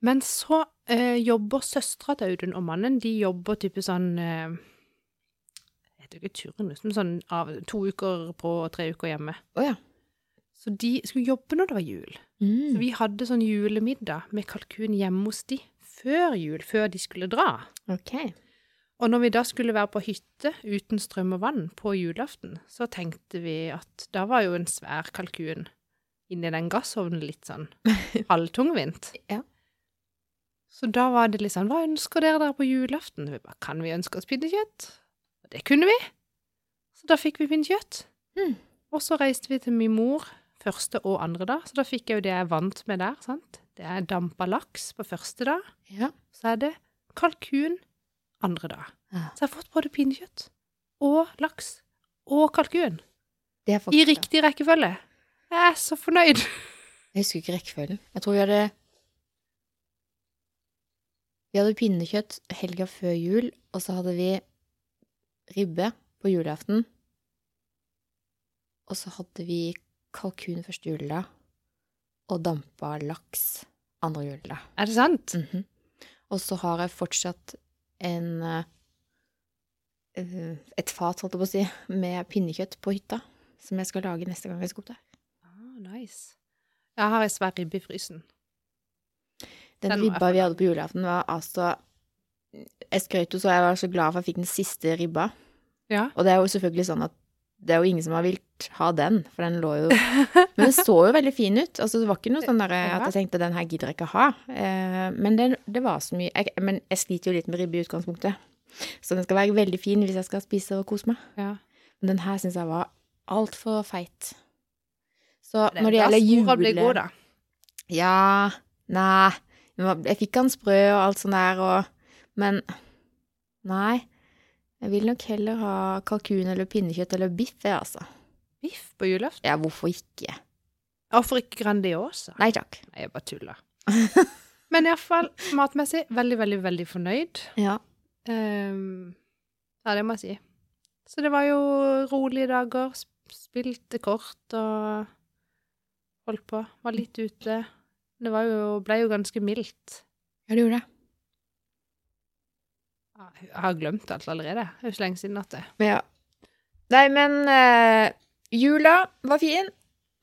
B: Men så eh, jobber søstera til Audun og mannen, de jobber type sånn eh, Jeg vet ikke turnus, men sånn av to uker på og tre uker hjemme.
A: Oh, ja.
B: Så de skulle jobbe når det var jul. Så
A: Mm.
B: vi hadde sånn julemiddag med kalkun hjemme hos de før jul, før de skulle dra.
A: Ok.
B: Og når vi da skulle være på hytte uten strøm og vann på julaften, så tenkte vi at da var jo en svær kalkun inni den gassovnen litt sånn [LAUGHS] halvtungvint.
A: Ja.
B: Så da var det sånn Hva ønsker dere der på julaften? Vi bare, kan vi ønske oss pinnekjøtt? Og det kunne vi. Så da fikk vi pinnekjøtt.
A: Mm.
B: Og så reiste vi til min mor første og andre dag, så da fikk jeg jo det jeg er vant med der. sant? Det er dampa laks på første dag,
A: Ja.
B: så er det kalkun andre dag.
A: Ja.
B: Så jeg har fått både pinnekjøtt og laks og kalkun
A: Det
B: i riktig rekkefølge. Jeg er så fornøyd.
A: Jeg husker ikke rekkefølgen. Jeg tror vi hadde Vi hadde pinnekjøtt helga før jul, og så hadde vi ribbe på julaften. Og så hadde vi kalkun første juledag og dampa laks andre juledag.
B: Er det sant?
A: Mhm. Og så har jeg fortsatt en eh, et fat, holdt jeg på å si, med pinnekjøtt på hytta, som jeg skal lage neste gang jeg skal opp der.
B: Ah, nice. Jeg har ei svær ribbe i frysen.
A: Den,
B: Den
A: ribba vi hadde på julaften, var altså Jeg skrøt jo så jeg var så glad for jeg fikk den siste ribba.
B: Ja.
A: Og det er jo selvfølgelig sånn at det er jo ingen som har vilt ha den, for den lå jo [LAUGHS] Men den så jo veldig fin ut. Altså, det var ikke noe sånn der at jeg tenkte den her gidder jeg ikke ha. Eh, men det, det var så mye jeg, Men jeg sliter jo litt med ribbe i utgangspunktet. Så den skal være veldig fin hvis jeg skal spise og kose meg.
B: ja.
A: Men den her syns jeg var altfor feit. Så når det
B: da
A: gjelder jule...
B: blir god, da.
A: Ja Nei. Jeg fikk han sprø og alt sånt der, og Men nei. Jeg vil nok heller ha kalkun eller pinnekjøtt eller biff, jeg, altså.
B: Biff på julaften?
A: Ja, hvorfor ikke?
B: Hvorfor ikke Grandiosa?
A: Nei takk.
B: Nei, jeg bare tuller. [LAUGHS] Men iallfall matmessig veldig, veldig, veldig fornøyd.
A: Ja.
B: Um, ja, det må jeg si. Så det var jo rolige dager. Spilte kort og holdt på. Var litt ute. Det var jo, ble jo ganske mildt.
A: Ja, det gjorde det.
B: Jeg har glemt alt allerede. Det er jo så lenge siden at det
A: ja. Nei, men uh, jula var fin.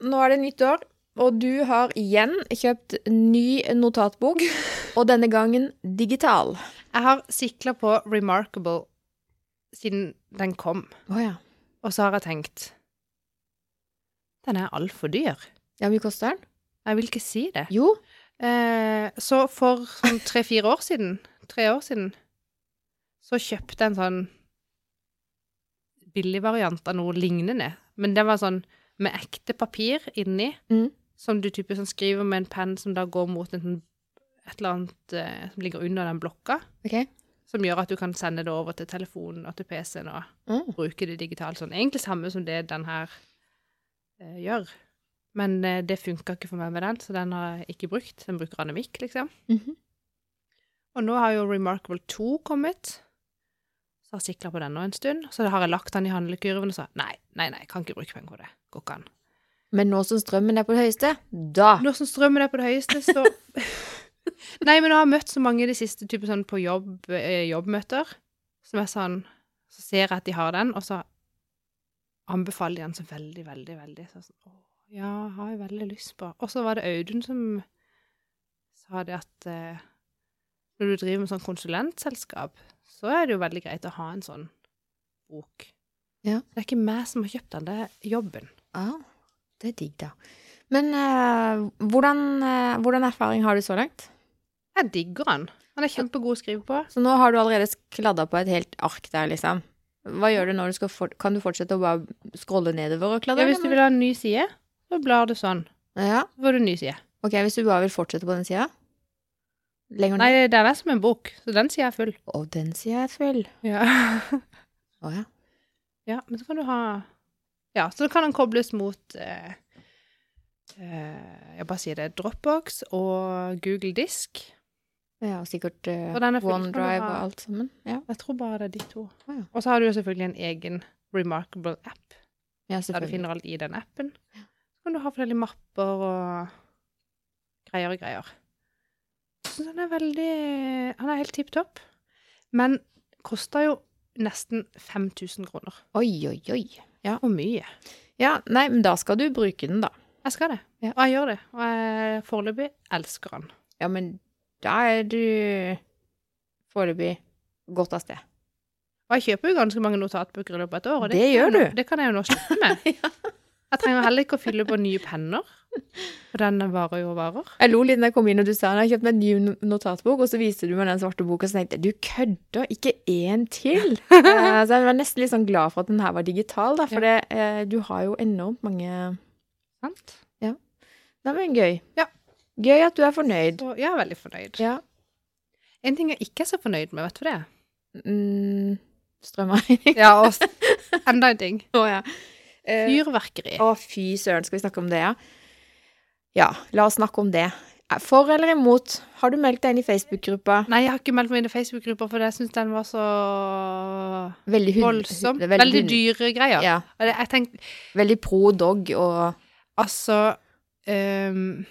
A: Nå er det nytt år, og du har igjen kjøpt ny notatbok, [LAUGHS] og denne gangen digital.
B: Jeg har sikla på Remarkable siden den kom,
A: oh, ja.
B: og så har jeg tenkt Den er altfor dyr.
A: Ja, hvor mye koster den?
B: Jeg vil ikke si det.
A: Jo.
B: Eh, så for sånn tre-fire år siden, tre år siden, så kjøpte jeg en sånn billig variant av noe lignende. Men det var sånn med ekte papir inni,
A: Mm.
B: som du typisk sånn skriver med en penn som da går mot en, et eller annet eh, som ligger under den blokka,
A: Ok.
B: som gjør at du kan sende det over til telefonen og til PC-en og
A: Mm.
B: bruke det digitalt. Sånn egentlig samme som det den her eh, gjør. Men eh, det funka ikke for meg med den, så den har jeg ikke brukt. Den bruker anemikk, liksom.
A: Mhm.
B: Og nå har jo Remarkable 2 kommet. Så har jeg sikla på den nå en stund. Så har jeg lagt den i handlekurven og sa nei, nei, nei, jeg kan ikke bruke penger på det. Går ikke an.
A: Men nå som strømmen er på det høyeste, da
B: Nå som strømmen er på det høyeste, så [LAUGHS] Nei, men nå har jeg møtt så mange i det siste, type sånn på jobb, eh, jobbmøter, som er sånn Så ser jeg at de har den, og så anbefaler de den så veldig, veldig, veldig. Så sånn, ja, har jeg veldig lyst på. Og så var det Audun som sa det at eh, når du driver med sånn konsulentselskap, så er det jo veldig greit å ha en sånn bok.
A: Ja.
B: Det er ikke meg som har kjøpt den, det er jobben.
A: Ja, det er digg, da. Men eh, hvordan, eh, hvordan erfaring har du så langt?
B: Jeg digger den. Han er kjempegod å skrive på.
A: Så nå har du allerede skladda på et helt ark der, liksom. Hva gjør du når du skal Kan du fortsette å bare scrolle nedover og kladde?
B: Ja, hvis du vil ha en ny side, så blar du sånn.
A: Ja,
B: Så får du en ny side.
A: ok, hvis du bare vil fortsette på den sida? Lenger
B: Nei, det er som en bok, så den sida er full.
A: Å, den sida er full.
B: Ja.
A: Å ja.
B: ja, men så kan du ha Ja, så kan den kobles mot eh, eh, Jeg bare sier det Dropbox og Google Disk.
A: Ja, og sikkert
B: du
A: OneDrive og alt sammen. Ja,
B: Jeg tror bare det er de to.
A: Å ja.
B: Og så har du jo selvfølgelig en egen Remarkable app,
A: ja
B: der du finner alt i den appen. Kan du ha forskjellige mapper og greier og greier. Så han er veldig Han er helt tipp topp. Men koster jo nesten 5000 kroner.
A: Oi, oi, oi.
B: Ja, og mye.
A: Ja, nei, men da skal du bruke den, da.
B: Jeg skal det.
A: Ja.
B: Og jeg gjør det. Og jeg foreløpig elsker den.
A: Ja, men da er du foreløpig godt av sted.
B: Og jeg kjøper jo ganske mange notatbøker i løpet av et år. Og
A: Det
B: det
A: gjør du.
B: Det kan jeg jo nå slutte med. [LAUGHS] Jeg trenger heller ikke å fylle på nye penner. For den varer jo og varer.
A: Jeg lo litt da jeg kom inn og du sa at jeg har kjøpt meg en ny notatbok, og så viste du meg den svarte boka, så tenkte jeg du kødder, ikke én til. [LAUGHS] Eh, så jeg var nesten litt sånn glad for at den her var digital, da, for det, eh, du har jo enormt mange
B: Sant?
A: Nei, men gøy.
B: Ja.
A: Gøy at du er fornøyd.
B: Så jeg er veldig fornøyd.
A: Ja.
B: En ting jeg ikke er så fornøyd med, vet du det?
A: Mm, Strømregning.
B: Ja, og enda en ting. [LAUGHS]
A: Å ja. Eh,
B: Fyrverkeri.
A: Å, fy søren, skal vi snakke om det, ja? Ja, la oss snakke om det. Eh, For eller imot? Har du meldt deg inn i Facebook-gruppa?
B: Nei, jeg har ikke meldt meg inn i Facebook-gruppa, for jeg syns den var så
A: Veldig hund-
B: voldsom.
A: er
B: Veldig, dyre greier.
A: Ja.
B: Jeg tenk,
A: Veldig pro dog og
B: Altså um,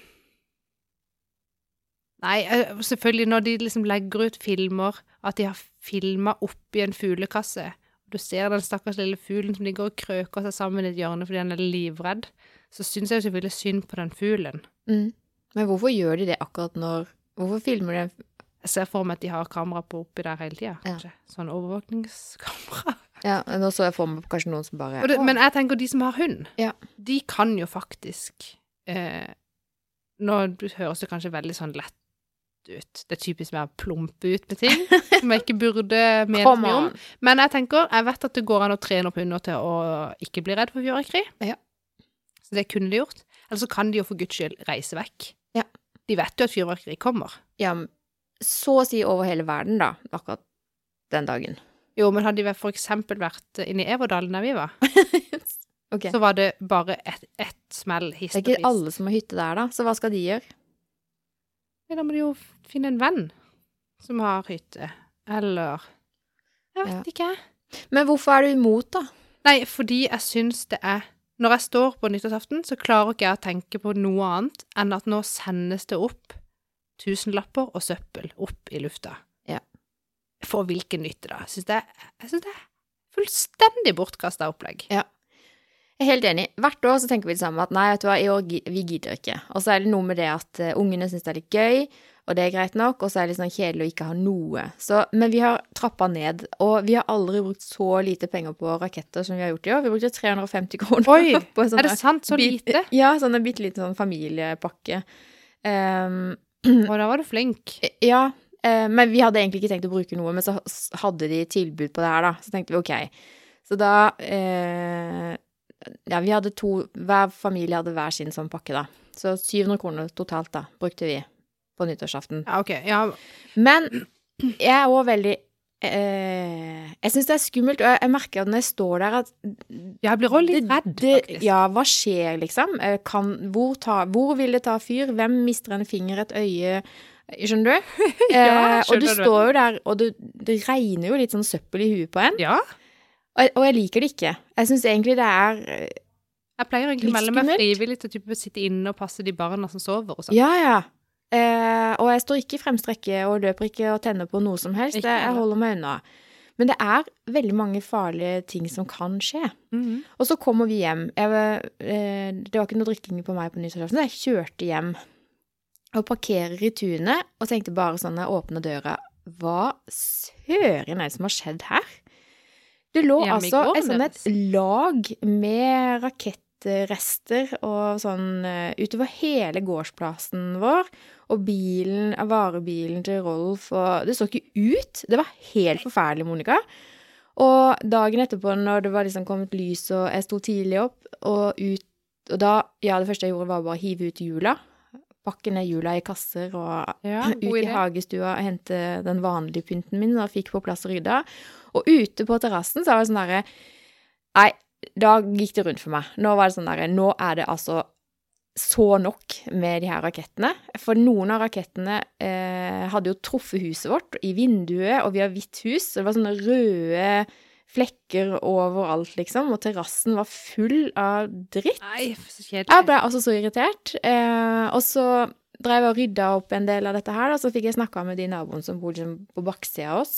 B: Nei, eh, selvfølgelig når de liksom legger ut filmer, at de har filma oppi en fuglekasse, du ser den stakkars lille fuglen som ligger og krøker seg sammen i et hjørne fordi han er livredd, så syns jeg jo selvfølgelig synd på den fuglen.
A: mm. Men hvorfor gjør de det akkurat når Hvorfor filmer de
B: Jeg ser for meg at de har kamera på oppi der hele tida,
A: Ja.
B: Sånn overvåkningskamera. [LAUGHS]
A: Ja, nå så jeg for meg kanskje noen som bare
B: det, men jeg tenker de som har hund,
A: Ja.
B: de kan jo faktisk eh, Nå høres det kanskje veldig sånn lett ut. Det er typisk meg å plumpe ut med ting [LAUGHS] som jeg ikke burde mene mye om. Men jeg tenker, jeg vet at det går an å trene opp hunder til å ikke bli redd for fyrverkeri.
A: Ja.
B: Så det kunne de gjort. Eller så kan de jo for guds skyld reise vekk.
A: Ja.
B: De vet jo at fyrverkeri kommer.
A: Ja, så å si over hele verden, da, akkurat den dagen.
B: Jo, men hadde de for eksempel vært inne i Everdalen der vi var, [LAUGHS]
A: okay.
B: så var det bare ett et smell
A: Det er ikke alle som har hytte der, da, så hva skal de gjøre?
B: Ja, Da må de jo finne en venn som har hytte. Eller Jeg vet
A: Ja.
B: ikke.
A: Men hvorfor er du imot, da?
B: Nei, fordi jeg syns det er Når jeg står på nyttårsaften, så klarer ikke jeg å tenke på noe annet enn at nå sendes det opp tusenlapper og søppel opp i lufta.
A: Ja.
B: For hvilken nytte, da? Jeg syns det, er- jeg synes det er fullstendig bortkasta opplegg.
A: Er helt enig. Hvert år så tenker vi det samme, at nei, vet du hva, i år vi gidder ikke. Og så er det noe med det at eh, ungene syns det er litt gøy, og det er greit nok, og så er det litt sånn kjedelig å ikke ha noe. Så, men vi har trappa ned, og vi har aldri brukt så lite penger på raketter som vi har gjort i år. Vi brukte 350 kroner
B: Oi, [LAUGHS]
A: på en sånn
B: Er det sant? Så
A: bit-
B: lite?
A: Ja, sånn en bitte liten sånn familiepakke. Um,
B: Og da var du flink. [CLEARS THROAT]
A: ja, eh, men vi hadde egentlig ikke tenkt å bruke noe, men så hadde de tilbud på det her, da. Så tenkte vi ok. Så da eh, Ja, vi hadde to Hver familie hadde hver sin sånn pakke, da. Så 700 kroner totalt, da, brukte vi på nyttårsaften.
B: Ja, OK. Ja,
A: Men jeg er òg veldig eh, Jeg syns det er skummelt, og jeg, jeg merker når jeg står der at
B: jeg blir også litt redd,
A: det-
B: faktisk.
A: Ja, hva skjer, liksom? Eh, Kan, hvor, ta, hvor vil det ta fyr? Hvem mister en finger, et øye? Skjønner du? [LAUGHS]
B: Ja,
A: Eh, og du
B: skjønner du.
A: står jo der, og det, det regner jo litt sånn søppel i huet på en.
B: Ja.
A: Og, jeg- og jeg liker det ikke. Jeg syns egentlig det er eh,
B: Jeg pleier egentlig å melde meg frivillig til å type sitte inne og passe de barna som sover og sånn.
A: Ja, ja. Eh, og jeg står ikke i fremstrekke og løper ikke og tenner på noe som helst.
B: Ikke
A: Jeg, holder meg unna. Men det er veldig mange farlige ting som kan skje.
B: Mhm.
A: Og så kommer vi hjem. Jeg, eh, det var ikke noe drikking på meg på nyttårsaften, jeg kjørte hjem og parkerer i tunet og tenkte bare sånn jeg åpner døra Hva søren er det som har skjedd her? Det lå altså et sånn et lag med rakettrester og sånn eh, utover hele gårdsplassen vår. Og bilen, varebilen til Rolf og Det så ikke ut! Det var helt forferdelig, Monica. Og dagen etterpå, når det var liksom kommet lys, og jeg sto tidlig opp og ut Og da Ja, det første jeg gjorde, var bare å hive ut hjula. Pakke ned hjula i kasser og
B: Ja, [CLEARS THROAT]
A: ut i hagestua og hente den vanlige pynten min og fikk på plass og rydda. Og ute på terrassen så var det sånn derre Nei, da gikk det rundt for meg. Nå var det sånn derre Nå er det altså så nok med de her rakettene. For noen av rakettene eh, hadde jo truffet huset vårt i vinduet, og vi har hvitt hus, så det var sånne røde flekker overalt, liksom, og terrassen var full av dritt.
B: Nei, så kjedelig.
A: Jeg ble altså så irritert. Eh, og så drev jeg og rydda opp en del av dette her, og så fikk jeg snakka med de naboene som bor liksom på baksida av oss.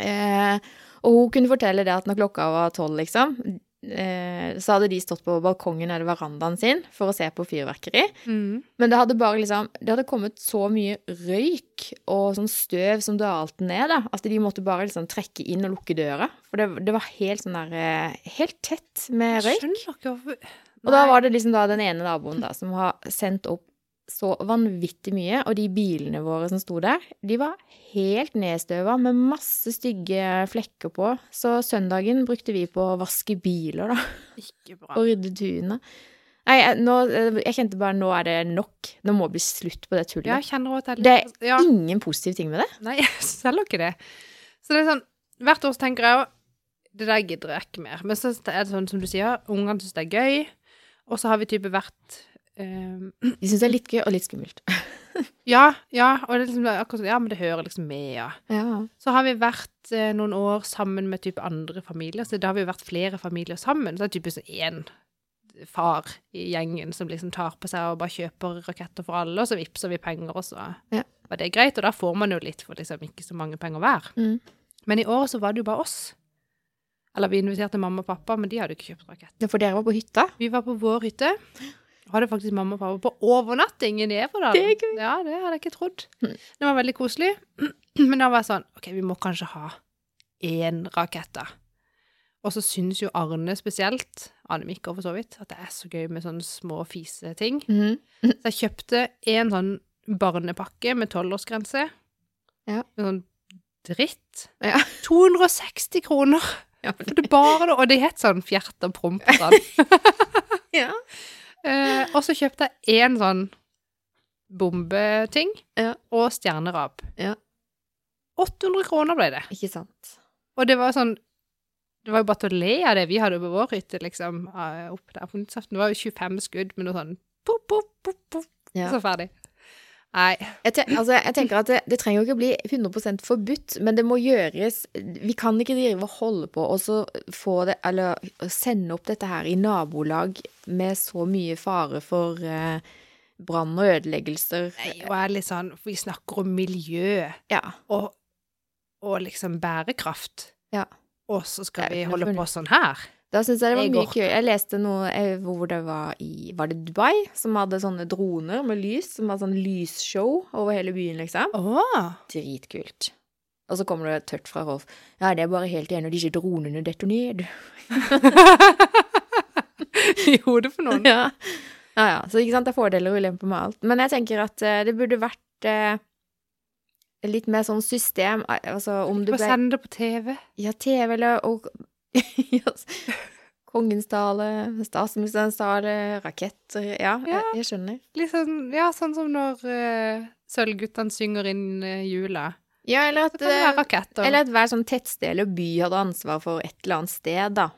A: Eh, og hun kunne fortelle det at når klokka var tolv, liksom eh, så hadde de stått på balkongen eller verandaen sin for å se på fyrverkeri.
B: Mm.
A: Men det hadde bare liksom Det hadde kommet så mye røyk og sånn støv som dalte ned, da. At de måtte bare liksom trekke inn og lukke døra. For det, det var helt sånn der eh, Helt tett med røyk. Og da var det liksom da den ene naboen da som har sendt opp så vanvittig mye, og de bilene våre som sto der, de var helt nedstøva med masse stygge flekker på. Så søndagen brukte vi på å vaske biler, da,
B: Ikke bra. [LAUGHS]
A: og rydde tunet. Nei, nå, jeg kjente bare nå er det nok. Nå må bli slutt på det tullet.
B: Ja, jeg kjenner også at
A: Det
B: jeg
A: er
B: ja.
A: ingen positive ting med det.
B: Nei, [LAUGHS] jeg selger ikke det. Så det er sånn Hvert år så tenker jeg jo Det der gidder jeg ikke mer. Men så er det sånn som du sier, ungene syns det er gøy. Og så har vi type vært eh,
A: De syns det er litt gøy og litt skummelt. [LAUGHS]
B: Ja, ja. Og det er liksom sånn Ja, men det hører liksom med, ja.
A: Ja.
B: Så har vi vært eh, noen år sammen med type andre familier. Så da har vi vært flere familier sammen. Så er det typisk sånn én far i gjengen som liksom tar på seg og bare kjøper raketter for alle, og så vippser vi penger, og så
A: Ja.
B: var det greit. Og da får man jo litt for liksom ikke så mange penger hver.
A: Mm.
B: Men i år så var det jo bare oss. Eller vi inviterte mamma og pappa, men de hadde jo ikke kjøpt rakett.
A: Ja, For dere var på hytta?
B: Vi var på vår hytte. Hadde faktisk mamma og pappa på overnatting i Neverdal.
A: Det er gøy.
B: Ja, det hadde jeg ikke trodd.
A: Mm.
B: Det var veldig koselig. [CLEARS THROAT] Men da var jeg sånn OK, vi må kanskje ha én rakett, da. Og så syns jo Arne spesielt, Arne Mikker for så vidt, at det er så gøy med sånne små fiseting.
A: Mhm. [LAUGHS]
B: Så jeg kjøpte en sånn barnepakke med tolvårsgrense.
A: Ja.
B: Med sånn dritt.
A: Ja. [LAUGHS]
B: 260 kroner!
A: Ja,
B: For det bare og det het sånn fjert og promp [LAUGHS] sånn.
A: ja.
B: Eh, og så kjøpte jeg én sånn bombeting
A: Ja.
B: og stjernerab.
A: Ja.
B: 800 kroner ble det.
A: Ikke sant.
B: Og det var sånn Det var jo bare til å le av det vi hadde på vår hytte, liksom, eh, opp der på nyttårsaften. Det var jo 25 skudd med noe sånn pop, pop, pop, pop,
A: Ja.
B: så ferdig. Nei.
A: Jeg, ten altså, jeg tenker at det, det trenger jo ikke bli 100% forbudt, men det må gjøres Vi kan ikke drive og holde på og så få det Eller sende opp dette her i nabolag med så mye fare for eh, brann og ødeleggelser.
B: Nei, og er litt sånn Vi snakker om miljø
A: Ja.
B: og, og liksom bærekraft.
A: Ja.
B: Og så skal vi holde på sånn her.
A: Da syns jeg det var mye kult. Jeg leste noe eh, hvor det var i Var det Dubai? Som hadde sånne droner med lys, som hadde sånn lysshow over hele byen, liksom.
B: Åh.
A: Dritkult. Og så kommer det tørt fra Rolf. Ja, det er bare helt igjen når disse dronene detter ned. [LAUGHS]
B: I hodet for noen.
A: Ja. ja, ja. Så ikke sant, det er fordeler og ulemper med alt. Men jeg tenker at eh, det burde vært eh, litt mer sånn system, eh, altså om
B: Bare
A: ble
B: send det på TV.
A: Ja, TV eller og, [LAUGHS] Kongens tale, statsministerens tale, raketter Ja,
B: Ja.
A: Jeg, jeg skjønner.
B: Litt sånn, ja, sånn som når uh, Sølvguttene synger inn uh, jula.
A: Ja, eller at, eh,
B: raketter.
A: eller at hver sånn tettsted eller by hadde ansvar for et eller annet sted, da.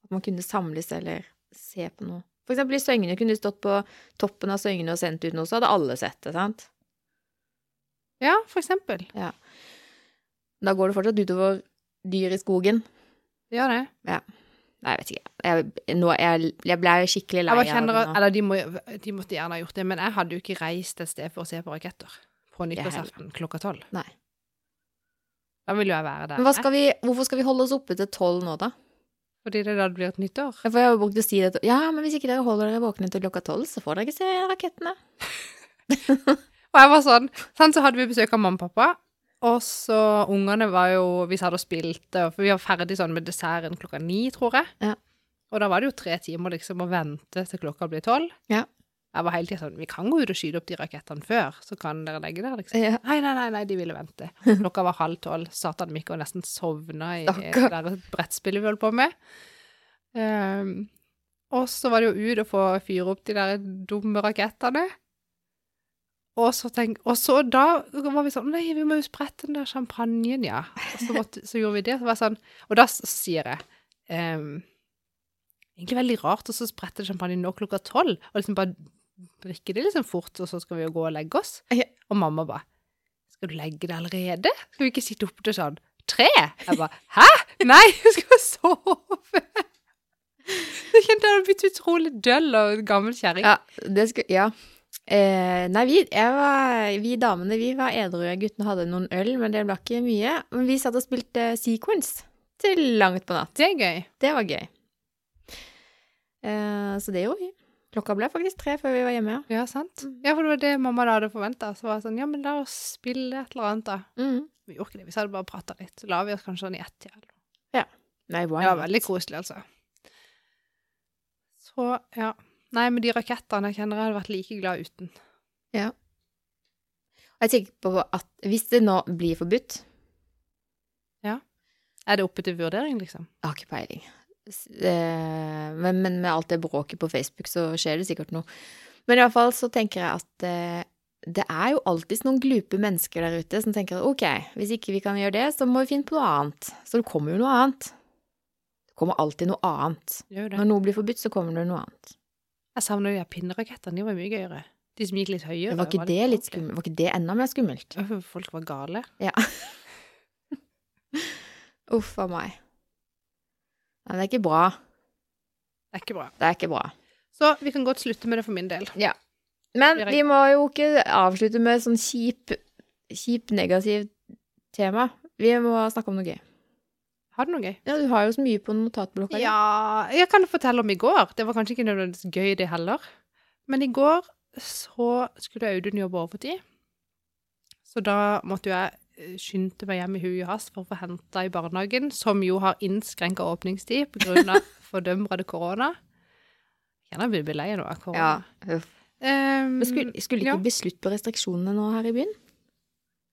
A: At man kunne samles eller se på noe. For eksempel i Søgne kunne de stått på toppen av Søgne og sendt ut noe, så hadde alle sett det, sant?
B: Ja, for eksempel.
A: Da går det fortsatt utover dyr i skogen.
B: Det Gjør det.
A: Nei, jeg vet ikke. Jeg, nå, jeg, jeg ble skikkelig lei av det
B: eller de, må, de måtte gjerne ha gjort det, men jeg hadde jo ikke reist et sted for å se på raketter på nyttårsaften klokka tolv.
A: Nei.
B: Da vil jo jeg være der.
A: Men skal vi, hvorfor skal vi holde oss oppe til tolv nå, da?
B: Fordi det da blir et nyttår.
A: Ja, For jeg har brukt å si det til Ja, men hvis ikke dere holder dere våkne til klokka tolv, så får dere ikke se rakettene. [LAUGHS]
B: Og jeg var sånn, sånn så hadde vi besøk av mamma og pappa, og så ungene var jo, vi satt og spilte, for vi var ferdig sånn med desserten klokka ni, tror jeg.
A: Ja.
B: Og da var det jo tre timer liksom å vente til klokka blir tolv.
A: Ja.
B: Jeg var hele tiden sånn, vi kan gå ut og skyte opp de rakettene før, så kan dere legge der, liksom.
A: Ja.
B: Nei, nei, nei, nei, de ville vente. [LAUGHS] Klokka var halv tolv, satan Mikke og nesten sovna i det
A: Stakkar.
B: der brettspillet vi holdt på med. Um, og så var det jo ut og få fyre opp de der dumme rakettene. Og så, tenk, og så da var vi sånn Nei, vi må jo sprette den der champagnen, ja. Og så, måtte, så gjorde vi det. Så var jeg sånn, og da sier jeg ehm, Egentlig veldig rart å så sprette champagne nå klokka tolv, og liksom bare drikke det liksom fort, og så skal vi jo gå og legge oss. Og mamma bare Skal du legge det allerede? Skal vi ikke sitte oppe til sånn tre? Jeg bare Hæ? Nei, [LAUGHS] vi skal sove! Så kjente jeg hadde blitt utrolig døll og gammel kjerring.
A: Ja, det skulle Ja. Eh, nei, vi, var, vi damene vi var edru. Guttene hadde noen øl, men det ble ikke mye. Men vi satt og spilte sequence til langt på natt.
B: Det er gøy.
A: Det var gøy. Eh, så det gjorde vi. Klokka ble faktisk tre før vi var hjemme, ja.
B: Ja, sant?
A: Mm.
B: Ja, for det var det mamma da hadde forventa. Så var det sånn, ja, men la oss spille et eller annet, da.
A: Mm.
B: Vi gjorde ikke det, vi hadde bare prata litt. Så la vi oss kanskje sånn i ett-tida. eller noe.
A: Nei,
B: Det var veldig koselig, altså. Så, ja. Nei, men de rakettene jeg kjenner, jeg hadde vært like glad uten.
A: Og Jeg tenker på at hvis det nå blir forbudt Ja.
B: Er det oppe til vurdering, liksom?
A: Jeg har ikke peiling. Eh, Men, men med alt det bråket på Facebook, så skjer det sikkert noe. Men iallfall så tenker jeg at eh, det er jo alltid noen glupe mennesker der ute som tenker ok, hvis ikke vi kan gjøre det, så må vi finne på noe annet. Så det kommer jo noe annet. Det kommer alltid noe annet. Når noe blir forbudt, så kommer det noe annet.
B: Jeg savner de her pinnerakettene, de var mye gøyere. De som gikk litt høyere.
A: Var ikke det litt skummelt? Var ikke det enda mer skummelt?
B: Folk var gale.
A: Ja. [LAUGHS] Uff a meg. Nei, det er ikke bra.
B: Det er ikke bra.
A: Det er ikke bra.
B: Så vi kan godt slutte med det for min del.
A: Men
B: er
A: vi må jo ikke avslutte med sånn kjip, kjip negativt tema. Vi må snakke om noe gøy.
B: Har du noe gøy?
A: Ja, du har jo så mye på notatblokka di.
B: Ja, jeg kan fortelle om i går. Det var kanskje ikke nødvendigvis gøy, det heller. Men i går så skulle Audun jobbe overtid. Så da måtte jeg eh, skynde meg hjem i hui og hast for å få henta i barnehagen, som jo har innskrenka åpningstid pga. [LAUGHS] fordømrede korona. Jeg kjenner jeg blir lei nå av
A: Ja.
B: korona.
A: uff.
B: Um,
A: Men skulle, skulle
B: ja.
A: ikke bli slutt på restriksjonene nå her i byen?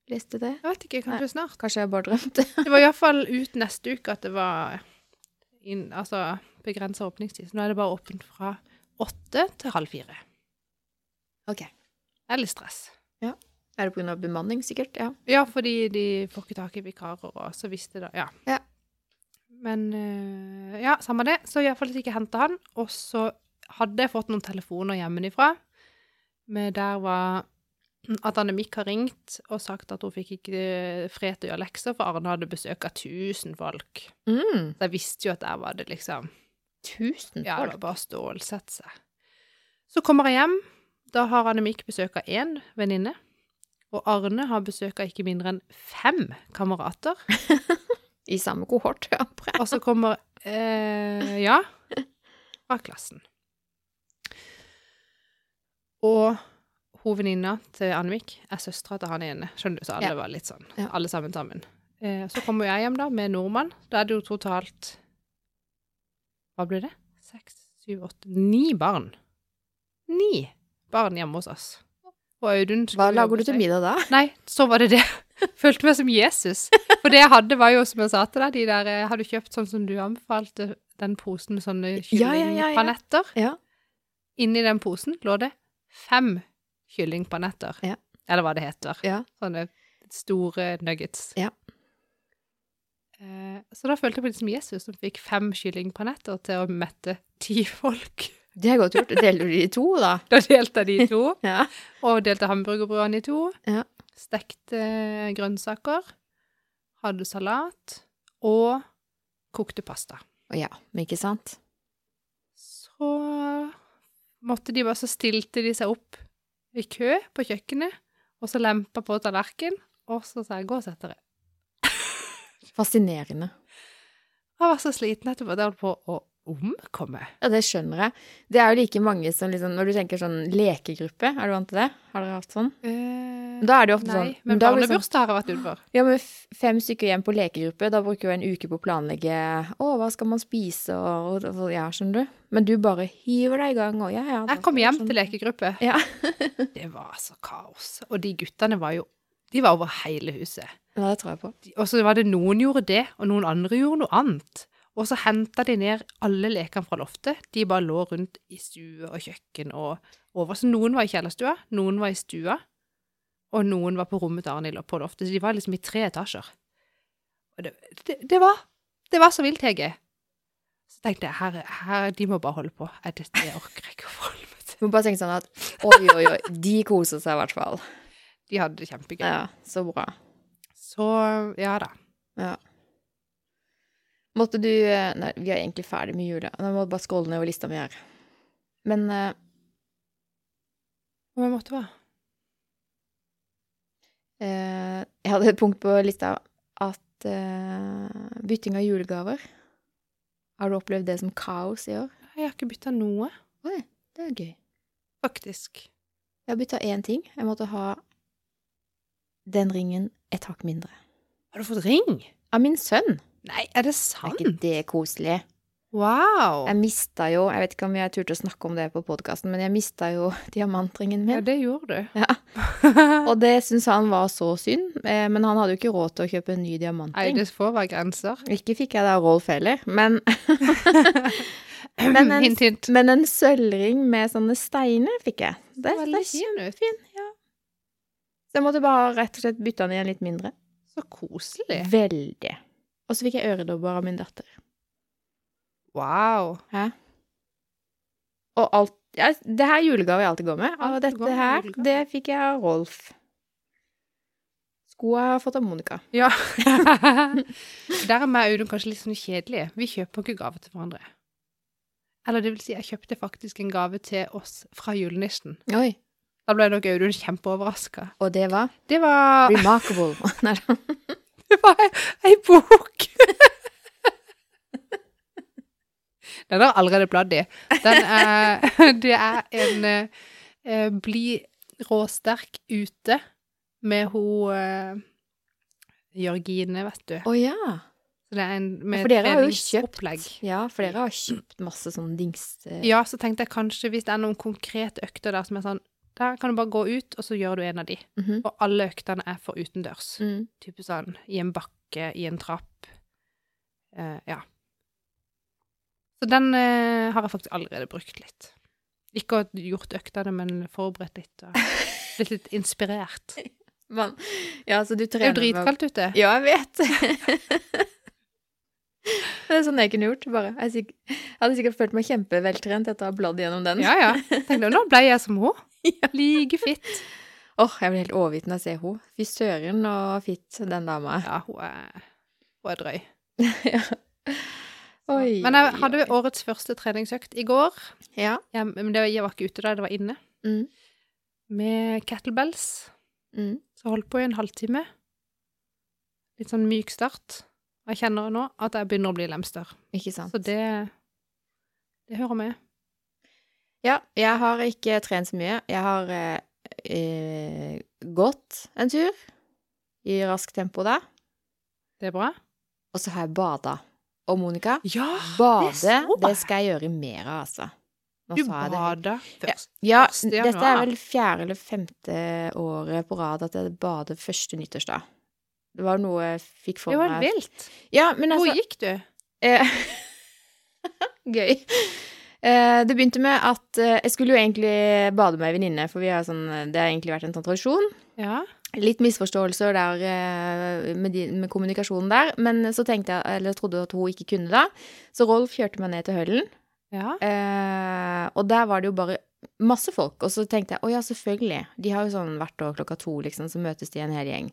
A: Leste det?
B: Jeg vet ikke, kanskje snart.
A: Kanskje jeg bare drømte? [LAUGHS]
B: Det var iallfall ut neste uke at det var inn, altså, begrensa åpningstid. Så nå er det bare åpent fra åtte til halv fire.
A: Ok.
B: Det er litt stress.
A: Er det av bemanning, sikkert? Ja.
B: Ja, fordi de får ikke tak i vikarer, og så visste det Ja.
A: Ja.
B: Men øh, ja, samme det. Så iallfall ikke henta han. Og så hadde jeg fått noen telefoner hjemmefra. Men der var at Anne-Mikk har ringt og sagt at hun fikk ikke fred til å gjøre lekser, for Arne hadde besøk av 1000 folk.
A: Mm,
B: Så jeg visste jo at der var det liksom
A: tusen
B: Ja, det var bare å stålsette seg. Så kommer jeg hjem. Da har Anne-Mikk besøk av én venninne. Og Arne har besøk av ikke mindre enn fem kamerater. [LAUGHS]
A: I samme kohort, ja.
B: Og så kommer eh, Ja, fra klassen. Og hun venninna til Anne-Mikk er søstera til han ene. Skjønner du, så alle
A: Ja.
B: var litt sånn. Alle sammen sammen. Eh, så kommer jeg hjem da med nordmann. Da er det jo totalt Hva blir det? Seks, syv, åtte Ni barn. Ni barn hjemme hos oss. Og Audun
A: Hva lager du til middag da?
B: Nei, så var det det. [LAUGHS] Følte meg som Jesus. For det jeg hadde, var jo, som jeg sa til deg, de der Jeg hadde kjøpt sånn som du anbefalte, den posen med sånne
A: Ja, ja, ja, ja.
B: kyllingpanetter.
A: Ja.
B: Inni den posen lå det fem kyllingpanetter.
A: Ja.
B: Eller hva det heter.
A: Ja.
B: Sånne store nuggets.
A: Ja.
B: Eh, Så da følte jeg meg litt som Jesus, som fikk fem kyllingpanetter til å mette ti folk.
A: Det er godt gjort. Delte du de i to, da? [LAUGHS]
B: Da delte jeg de i to. [LAUGHS]
A: Ja.
B: Og delte hamburgerbrødene i to.
A: Ja.
B: Stekte grønnsaker. Hadde salat. Og kokte pasta.
A: Ja, men ikke sant?
B: Så måtte de bare Så stilte de seg opp i kø på kjøkkenet, og så lempa på tallerkenen, og så sa jeg 'gå og sett dere'. [LAUGHS]
A: Fascinerende.
B: Jeg var så sliten etterpå at jeg holdt på å omkomme.
A: Ja, det skjønner jeg. Det er jo like mange som liksom Når du tenker sånn lekegruppe, er du vant til det? Har dere hatt sånn?
B: Eh,
A: Da er det jo ofte
B: nei,
A: sånn
B: men barnebursdag har jeg vært utenfor.
A: Ja, men fem stykker hjem på lekegruppe, da bruker jo en uke på å planlegge Å, hva skal man spise, og, og, og Ja, skjønner du? Men du bare hiver deg i gang, og ja, ja.
B: Jeg kom hjem
A: sånn.
B: til lekegruppe.
A: Ja. [LAUGHS] [LAUGHS]
B: Det var altså kaos. Og de guttene var jo De var over hele huset.
A: ja, det tror jeg på.
B: Og så var det noen gjorde det, og noen andre gjorde noe annet. Og så henta de ned alle lekene fra loftet. De bare lå rundt i stue og kjøkken og over. Så noen var i kjellerstua, noen var i stua, og noen var på rommet til Arnhild og på loftet. Så de var liksom i tre etasjer. Og det, det, det var Det var så vilt, Hege. Så tenkte jeg her, her, de må bare holde på. Jeg, det, det orker jeg ikke å forholde meg til.
A: Du må bare tenke sånn at oi, oi, oi, de koser seg i hvert fall.
B: De hadde det kjempegøy.
A: Ja, så bra.
B: Så ja da.
A: Ja. Måtte du eh, Nei, vi er egentlig ferdig med jula. Nå må jeg bare ned nedover lista mi her. Men uh,
B: Hva måtte du være?
A: eh, jeg hadde et punkt på lista at uh, bytting av julegaver. Har du opplevd det som kaos i år?
B: Jeg har ikke bytta noe,
A: Oi, det er gøy.
B: faktisk.
A: Jeg har bytta én ting. Jeg måtte ha den ringen et hakk mindre.
B: Har du fått ring?
A: Av min sønn.
B: Nei, er det sant?
A: Er ikke det koselig?
B: Wow.
A: Jeg mista jo Jeg vet ikke om jeg turte å snakke om det på podkasten, men jeg mista jo [LAUGHS] diamantringen
B: Ja, det gjorde du.
A: Ja. [LAUGHS] Og det syns han var så synd, eh, men han hadde jo ikke råd til å kjøpe en ny
B: Nei, det får være grenser.
A: Ikke fikk jeg det av Rolf heller, men [LAUGHS] Men en-
B: hint, hint.
A: Men en sølvring med sånne steiner fikk jeg. Det, det
B: Veldig
A: er
B: fin
A: kjempefin. Ja. Så jeg måtte bare rett og slett bytte den igjen litt mindre.
B: Så koselig.
A: Veldig. Og så fikk jeg øredobber av min datter.
B: Wow.
A: Hæ? Og alt ja, Det her er julegave jeg alltid går med. Og
B: går
A: dette her,
B: julegave.
A: det fikk jeg av Rolf. Skoa har jeg fått av Monica.
B: Ja. [LAUGHS] Der er meg og Audun kanskje litt sånn kjedelige. Vi kjøper ikke gave til hverandre. Eller det vil si, jeg kjøpte faktisk en gave til oss fra julenissen.
A: Oi.
B: Da ble nok Audun kjempeoverraska.
A: Og det var
B: Det var,
A: remarkable. [LAUGHS] [LAUGHS]
B: Det var ei, bok! [LAUGHS] Den har allerede bladd i. Den er, [LAUGHS] det er en eh, Bli råsterk ute med hun eh, Jørgine, vet du.
A: Å ja.
B: Så det er en med
A: For dere har jo
B: kjøpt.
A: Ja, for dere har kjøpt masse sånn dings... eh,
B: Ja, så tenkte jeg kanskje hvis det er noen konkrete økter der som er sånn Der kan du bare gå ut, og så gjør du en av de.
A: mhm.
B: Og alle øktene er for utendørs.
A: mm.
B: Type sånn i en bakke, i en trapp. Uh, ja. Så den uh, har jeg faktisk allerede brukt litt. Ikke gjort øktene, men forberedt litt. Og [LAUGHS] blitt litt inspirert.
A: Man, ja, så du
B: Det er jo dritkaldt ute.
A: Ja, jeg vet. [LAUGHS] det er sånn jeg kunne gjort, bare. Jeg, hadde sikkert følt meg kjempeveltrent etter å ha bladd gjennom den.
B: Ja, ja. Tenkte, nå ble jeg som henne. [LAUGHS] Like fitt.
A: Åh, jeg blir helt overgitt når jeg ser henne. Fy søren og fitt den dama er.
B: Ja, hun er, hun er drøy. [LAUGHS]
A: ja. Oi,
B: Men jeg hadde årets første treningsøkt i går.
A: Ja.
B: Jeg, men det, jeg var ikke ute da, det var inne.
A: Mm.
B: Med kettlebells.
A: Mm.
B: Så holdt på i en halvtime. Litt sånn myk start. Og jeg kjenner nå at jeg begynner å bli lemster.
A: Ikke sant.
B: Så det, det hører med.
A: Ja, jeg har ikke trent så mye. Jeg har eh, eh, gått en tur i raskt tempo da,
B: Det er bra.
A: og så har jeg bada. Og Monica,
B: Ja,
A: bade,
B: det,
A: det skal jeg gjøre mer av, altså. Nå
B: du bada først.
A: Ja,
B: Første
A: dette er vel fjerde eller femte året på rad at jeg bader første nyttårsdag. Det var noe jeg fikk for meg
B: Det var
A: meg
B: vilt.
A: Ja, men
B: Hvor
A: altså
B: gikk du?
A: eh, [LAUGHS] Gøy. Eh, det begynte med at eh, jeg skulle jo egentlig bade med ei venninne, for vi har sånn, det har egentlig vært en sånn tradisjon.
B: Ja.
A: Litt misforståelser der eh, med, de, med kommunikasjonen der, men så tenkte jeg, eller trodde at hun ikke kunne det. Så Rolf kjørte meg ned til Høllen,
B: ja.
A: eh, og der var det jo bare masse folk. Og så tenkte jeg å ja, selvfølgelig, de har jo sånn hvert år klokka to, liksom, så møtes de en hel gjeng.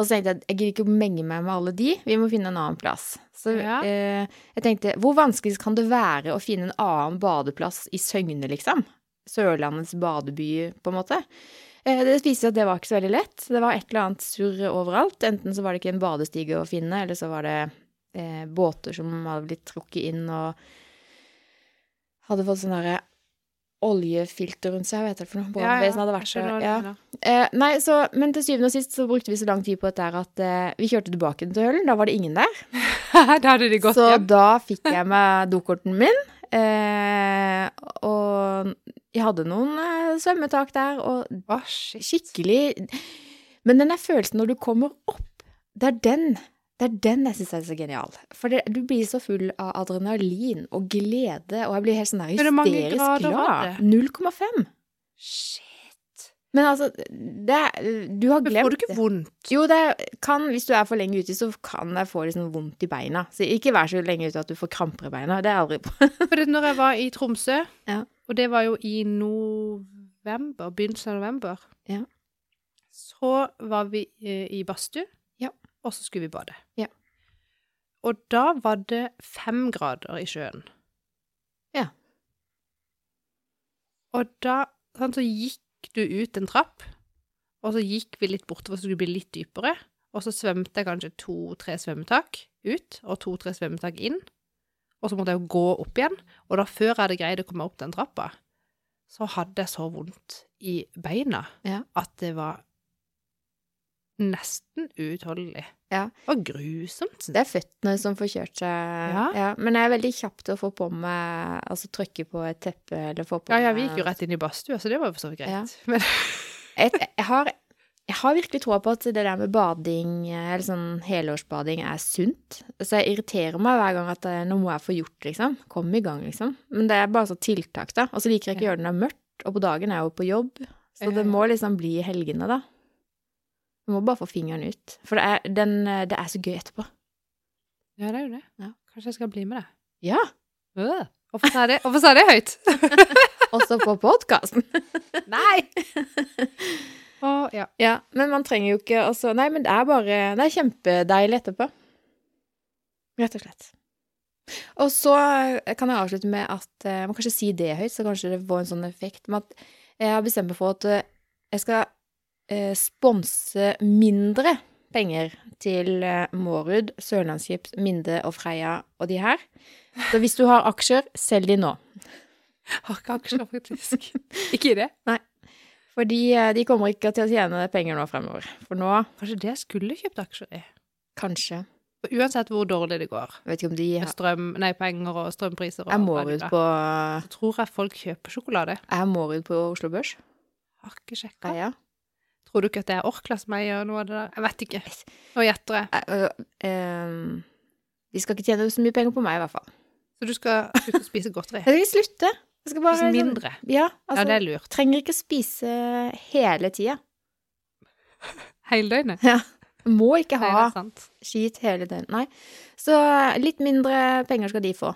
A: Og så tenkte jeg jeg gidder ikke å menge meg med alle de, vi må finne en annen plass. Så
B: Ja.
A: eh, jeg tenkte hvor vanskelig kan det være å finne en annen badeplass i Søgne, liksom? Sørlandets badeby, på en måte. Eh, Det viste seg at det var ikke så veldig lett. Det var et eller annet surr overalt. Enten så var det ikke en badestige å finne, eller så var det eh, båter som hadde blitt trukket inn og hadde fått sånn derre oljefilter rundt seg, heter det for noe? Brannvesenet hadde vært så ja. Eh, nei, så, men til syvende og sist så brukte vi så lang tid på dette at eh, vi kjørte tilbake til Hølen. Da var det ingen der. [LAUGHS]
B: da hadde de gått
A: Så
B: hjem.
A: da fikk jeg med dokorten min. Eh, og jeg hadde noen eh, svømmetak der, og
B: oh,
A: skikkelig Men den der følelsen når du kommer opp, det er den. Det er den jeg syns er så genial. For det, du blir så full av adrenalin og glede, og jeg blir helt sånn
B: Er det
A: hysterisk glad.
B: det?
A: 0,5.
B: Shit.
A: Men altså, det Du har glemt
B: får du ikke vondt?
A: Jo, det kan, hvis du er for lenge ute, så kan jeg få sånn vondt i beina. Så ikke vær så lenge ute at du får kramper i beina. Det er aldri bra. [LAUGHS]
B: For det, når jeg var i Tromsø,
A: Ja.
B: og det var jo i november, begynnelsen av november,
A: Ja.
B: så var vi eh, i badstue. Og så skulle vi bade.
A: Ja.
B: Og da var det fem grader i sjøen.
A: Ja.
B: Og da sånn, så gikk du ut en trapp, og så gikk vi litt bortover så det skulle bli litt dypere, og så svømte jeg kanskje to-tre svømmetak ut, og to-tre svømmetak inn. Og så måtte jeg jo gå opp igjen. Og da før jeg hadde greid å komme opp den trappa, så hadde jeg så vondt i beina
A: Ja.
B: at det var nesten uutholdelig.
A: Ja.
B: Og grusomt.
A: Det er føttene som får kjørt seg.
B: Ja.
A: Men jeg er veldig kjapp til å få på meg Altså trykke på et teppe eller få på
B: Ja, ja, vi gikk jo rett inn i badstua, så det var jo for så vidt greit.
A: Ja.
B: Men [LAUGHS]
A: jeg, jeg, har, jeg har virkelig troa på at det der med bading, eller sånn helårsbading, er sunt. Så jeg irriterer meg hver gang at nå må jeg få gjort, liksom. Kom i gang, liksom. Men det er bare sånn tiltak, da. Og så liker jeg ikke å gjøre det når det er mørkt, og på dagen er jeg jo på jobb. Så det må liksom bli i helgene, da. Du må bare få fingeren ut. For det er, den, det er så gøy etterpå.
B: ja, det er jo det.
A: Ja.
B: Kanskje jeg skal bli med deg.
A: Ja!
B: Øh. Hvorfor sa jeg det, høyt? [LAUGHS]
A: Også på podkasten. [LAUGHS]
B: Nei! [LAUGHS] Å, ja.
A: Ja, men man trenger jo ikke altså Nei, men det er bare Det er kjempedeilig etterpå. Rett og slett. Og så kan jeg avslutte med at eh, Jeg må kanskje si det høyt, så kanskje det får en sånn effekt. Men at jeg har bestemt meg for at eh, jeg skal eh, sponse mindre penger til eh, Mårud, Sørlandsskips, Minde og Freia og de her. Så hvis du har aksjer, selg de nå.
B: Har ikke aksjer, faktisk. ikke i det. [LAUGHS]
A: Fordi eh, de kommer ikke til å tjene penger nå fremover. For nå,
B: Kanskje det jeg skulle kjøpt aksjer i.
A: kanskje
B: Uansett hvor dårlig det går,
A: Jeg vet ikke om de
B: med strøm, nei, penger og strømpriser og
A: Jeg
B: må ut
A: på
B: så tror jeg folk kjøper sjokolade.
A: Jeg må ut på Oslo Børs?
B: Har ikke sjekka.
A: Freia?
B: Tror du ikke at det er Orkla som eier noe av det der? Jeg vet ikke. Nå gjetter jeg.
A: Ehm, de skal ikke tjene så mye penger på meg, i hvert fall.
B: Så du skal slutte å spise godteri? [LAUGHS]
A: Jeg skal slutte. Jeg skal bare
B: Spise
A: sånn-
B: mindre?
A: Ja,
B: Ja,
A: altså.
B: det er lurt.
A: Trenger ikke spise hele tida.
B: Hele døgnet?
A: Må ikke ha skit hele døgnet. Nei. Så litt mindre penger skal de få.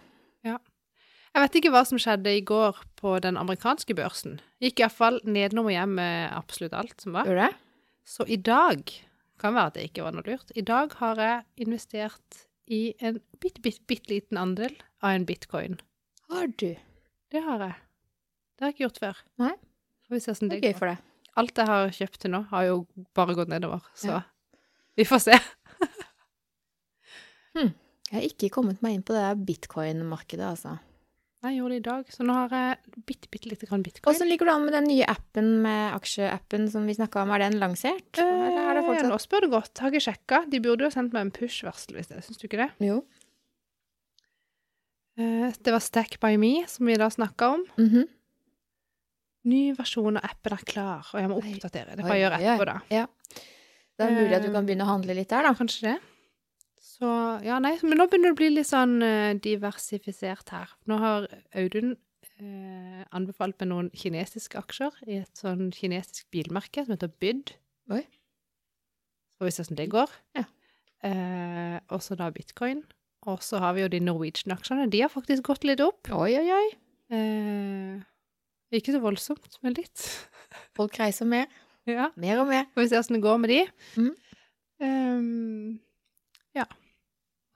B: Jeg vet ikke hva som skjedde i går på den amerikanske børsen. Gikk iallfall nedenom og hjem med absolutt alt som var.
A: Gjør du det?
B: Så i dag kan være at det ikke var noe lurt. I dag har jeg investert i en bitte, bitte, bitte liten andel av en bitcoin.
A: Har du?
B: Det har jeg. Det har jeg ikke gjort før.
A: Nei.
B: Får vi se åssen
A: Det
B: det
A: er gøy for deg.
B: Alt jeg har kjøpt til nå, har jo bare gått nedover, så
A: Ja.
B: vi får se. [LAUGHS]
A: Jeg har ikke kommet meg inn på det bitcoin-markedet, altså.
B: Jeg gjorde det i dag, så nå har jeg bitte, bitte lite grann bitcoin.
A: Åssen ligger du an med den nye appen med aksjeappen som vi snakka om? Er den lansert? Eller er det
B: Eh,
A: fortsatt
B: nå spør du godt. Har ikke sjekka. De burde jo sendt meg en push-varsel hvis det. Syns du ikke det?
A: Jo.
B: Eh, det var Stack by me, som vi da snakka om.
A: Mhm.
B: Ny versjon av appen er klar, og jeg må oppdatere. Det
A: er
B: får jeg gjøre etterpå, da.
A: Det er mulig at du
B: Eh,
A: kan begynne å handle litt der, da.
B: Kanskje det. Så ja, nei, men nå begynner det å bli litt sånn eh, diversifisert her. Nå har Audun eh, anbefalt meg noen kinesiske aksjer i et sånn kinesisk bilmerke som heter Byd.
A: Oi.
B: Så får vi se hvordan det går.
A: Ja.
B: Eh, og så da bitcoin. Og så har vi jo de Norwegian-aksjene. De har faktisk gått litt opp.
A: Oi, oi, oi.
B: Eh, ikke så voldsomt, men litt. [LAUGHS]
A: Folk reiser mer.
B: ja.
A: Mer og mer.
B: Får vi se hvordan det går med de.
A: Mm.
B: Ehm, ja.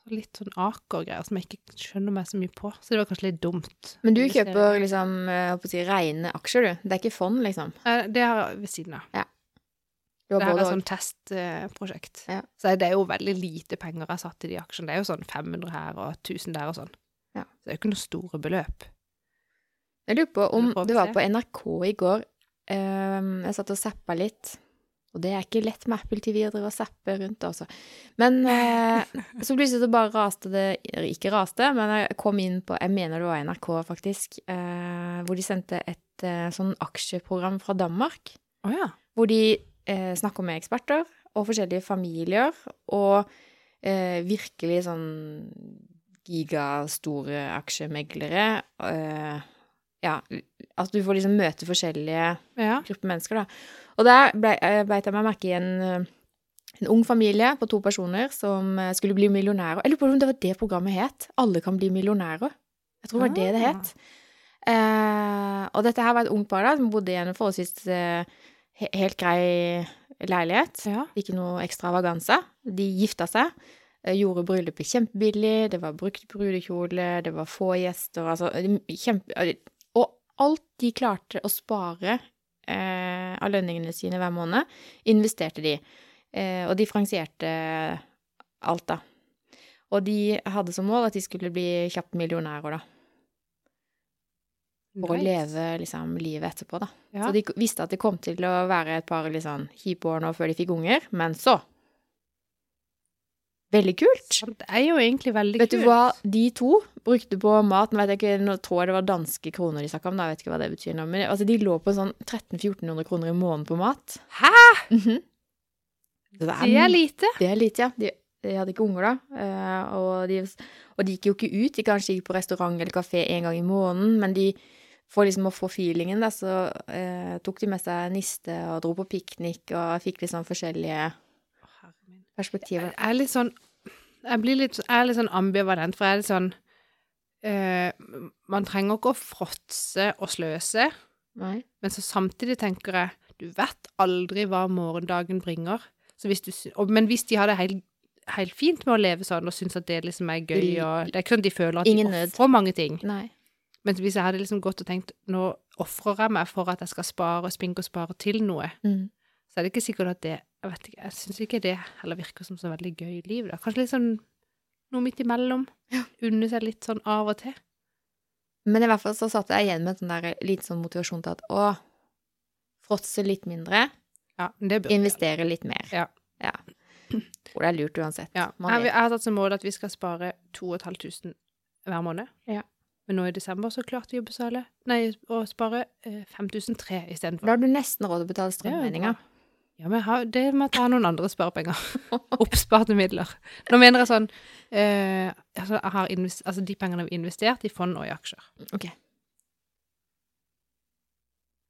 B: Litt sånn Aker-greier som jeg ikke skjønner meg så mye på. Så det var kanskje litt dumt.
A: Men du kjøper liksom å si, rene aksjer, du. Det er ikke fond, liksom.
B: Eh, Det har jeg ved siden av.
A: Ja.
B: Det her er
A: og.
B: sånn testprosjekt.
A: Ja.
B: Så det er jo veldig lite penger jeg har satt i de aksjene. Det er jo sånn 500 her og 1000 der og sånn.
A: Ja.
B: Så det er jo ikke noe store beløp.
A: Jeg lurer på om det var på NRK i går. Ehm, jeg satt og zappa litt. Og det er ikke lett med Apple TV å drive og zappe rundt, altså. Men eh, så plutselig så bare raste det Ikke raste, men jeg kom inn på Jeg mener det var NRK, faktisk. Eh, hvor de sendte et eh, sånn aksjeprogram fra Danmark.
B: Oh, ja.
A: Hvor de eh, snakker med eksperter og forskjellige familier, og eh, virkelig sånn gigastore aksjemeglere. Eh, ja, at du får liksom møte forskjellige
B: Ja.
A: grupper mennesker, da. Og der eh, beit jeg meg merke i en, eh, en ung familie på to personer som eh, skulle bli millionærer. Jeg lurer på om det var det programmet het. Alle kan bli millionærer. Jeg tror det var det det
B: Ah.
A: het. Eh, og dette her var et ungt par da, som bodde i en forholdsvis eh, helt grei leilighet.
B: ja.
A: Ikke noe ekstravaganse. De gifta seg. Gjorde bryllupet kjempebillig. Det var brukt brudekjole, det var få gjester. Altså, kjempe... Alt de klarte å spare eh, av lønningene sine hver måned, investerte de. eh, og differensierte alt, da. Og de hadde som mål at de skulle bli kjapt millionærer, da. For å leve liksom livet etterpå, da.
B: Ja.
A: Så de visste at det kom til å være et par liksom, sånn kjipe år nå før de fikk unger, men så Veldig kult!
B: Det er jo egentlig veldig
A: Vet
B: kult.
A: du hva de to brukte på mat? Nå jeg ikke, nå tror jeg det var danske kroner de snakka om, da, jeg vet ikke hva det betyr nå, men altså, de lå på sånn 1300-1400 kroner i måneden på mat.
B: Hæ?!
A: Mm -hmm. det
B: Det er lite.
A: det er lite, ja. De, de hadde ikke unger da, eh, og, de, og de gikk jo ikke ut. De kanskje gikk på restaurant eller kafé en gang i måneden, men de, for liksom å få feelingen, da, så eh, tok de med seg niste og dro på piknik og fikk sånn forskjellige Perspektiver.
B: Jeg er litt sånn Jeg blir litt, jeg er litt sånn ambivalent, for jeg er litt sånn eh, Man trenger ikke å fråtse og sløse,
A: Nei.
B: men så samtidig tenker jeg Du vet aldri hva morgendagen bringer. Så hvis du, og, men hvis de har det helt, helt fint med å leve sånn og syns at det liksom er gøy og Det er ikke sånn de føler at
A: Ingen
B: de ofrer mange ting.
A: Nei.
B: Men hvis jeg hadde liksom gått og tenkt Nå ofrer jeg meg for at jeg skal spare, spinke og spare til noe,
A: Mm.
B: så er det ikke sikkert at det Jeg vet ikke, jeg syns ikke det heller virker som så veldig gøy liv, da. Kanskje litt sånn noe midt imellom.
A: Ja.
B: Unne seg litt sånn av og til.
A: Men i hvert fall så satt jeg igjen med en sånn der, litt sånn motivasjon til at å, fråtse litt mindre,
B: Ja,
A: investere litt mer.
B: Ja.
A: ja. Og det er lurt uansett.
B: Ja.
A: Man
B: Jeg, har tatt som mål at vi skal spare 2500 hver måned.
A: Ja.
B: Men nå i desember så klarte vi å besale, Nei, å spare eh, 5003
A: Da har du nesten råd til å betale strømregninga.
B: bra. Ja, men det må ta noen andre sparepenger. [LAUGHS] Oppsparte midler. Nå mener jeg sånn eh, altså, jeg har invest, altså De pengene vi har investert i fond og i aksjer.
A: Ok.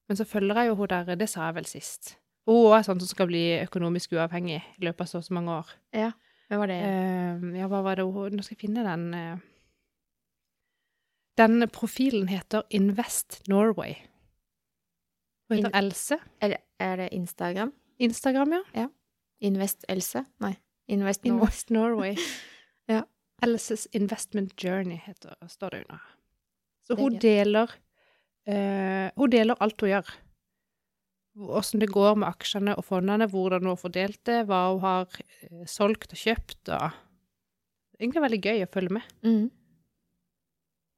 B: Men så følger jeg jo hun der, det sa jeg vel sist. Hun er sånn som skal bli økonomisk uavhengig i løpet av så og så mange år.
A: Ja, hva var det?
B: Eh, ja, hva var det hun Nå skal jeg finne den eh. Den profilen heter Invest Norway. Hun heter
A: In-
B: Else.
A: Er, det, er det Instagram?
B: Instagram, ja.
A: Invest Else? Nei. Invest Norway.
B: Invest Norway. [LAUGHS]
A: Ja.
B: Elses Investment Journey heter, står det under. Så
A: Det
B: hun deler uh, Hun deler alt hun gjør. Åssen det går med aksjene og fondene, hvordan hun har fordelt det, hva hun har uh, solgt og kjøpt, og Egentlig veldig gøy å følge med.
A: Mm.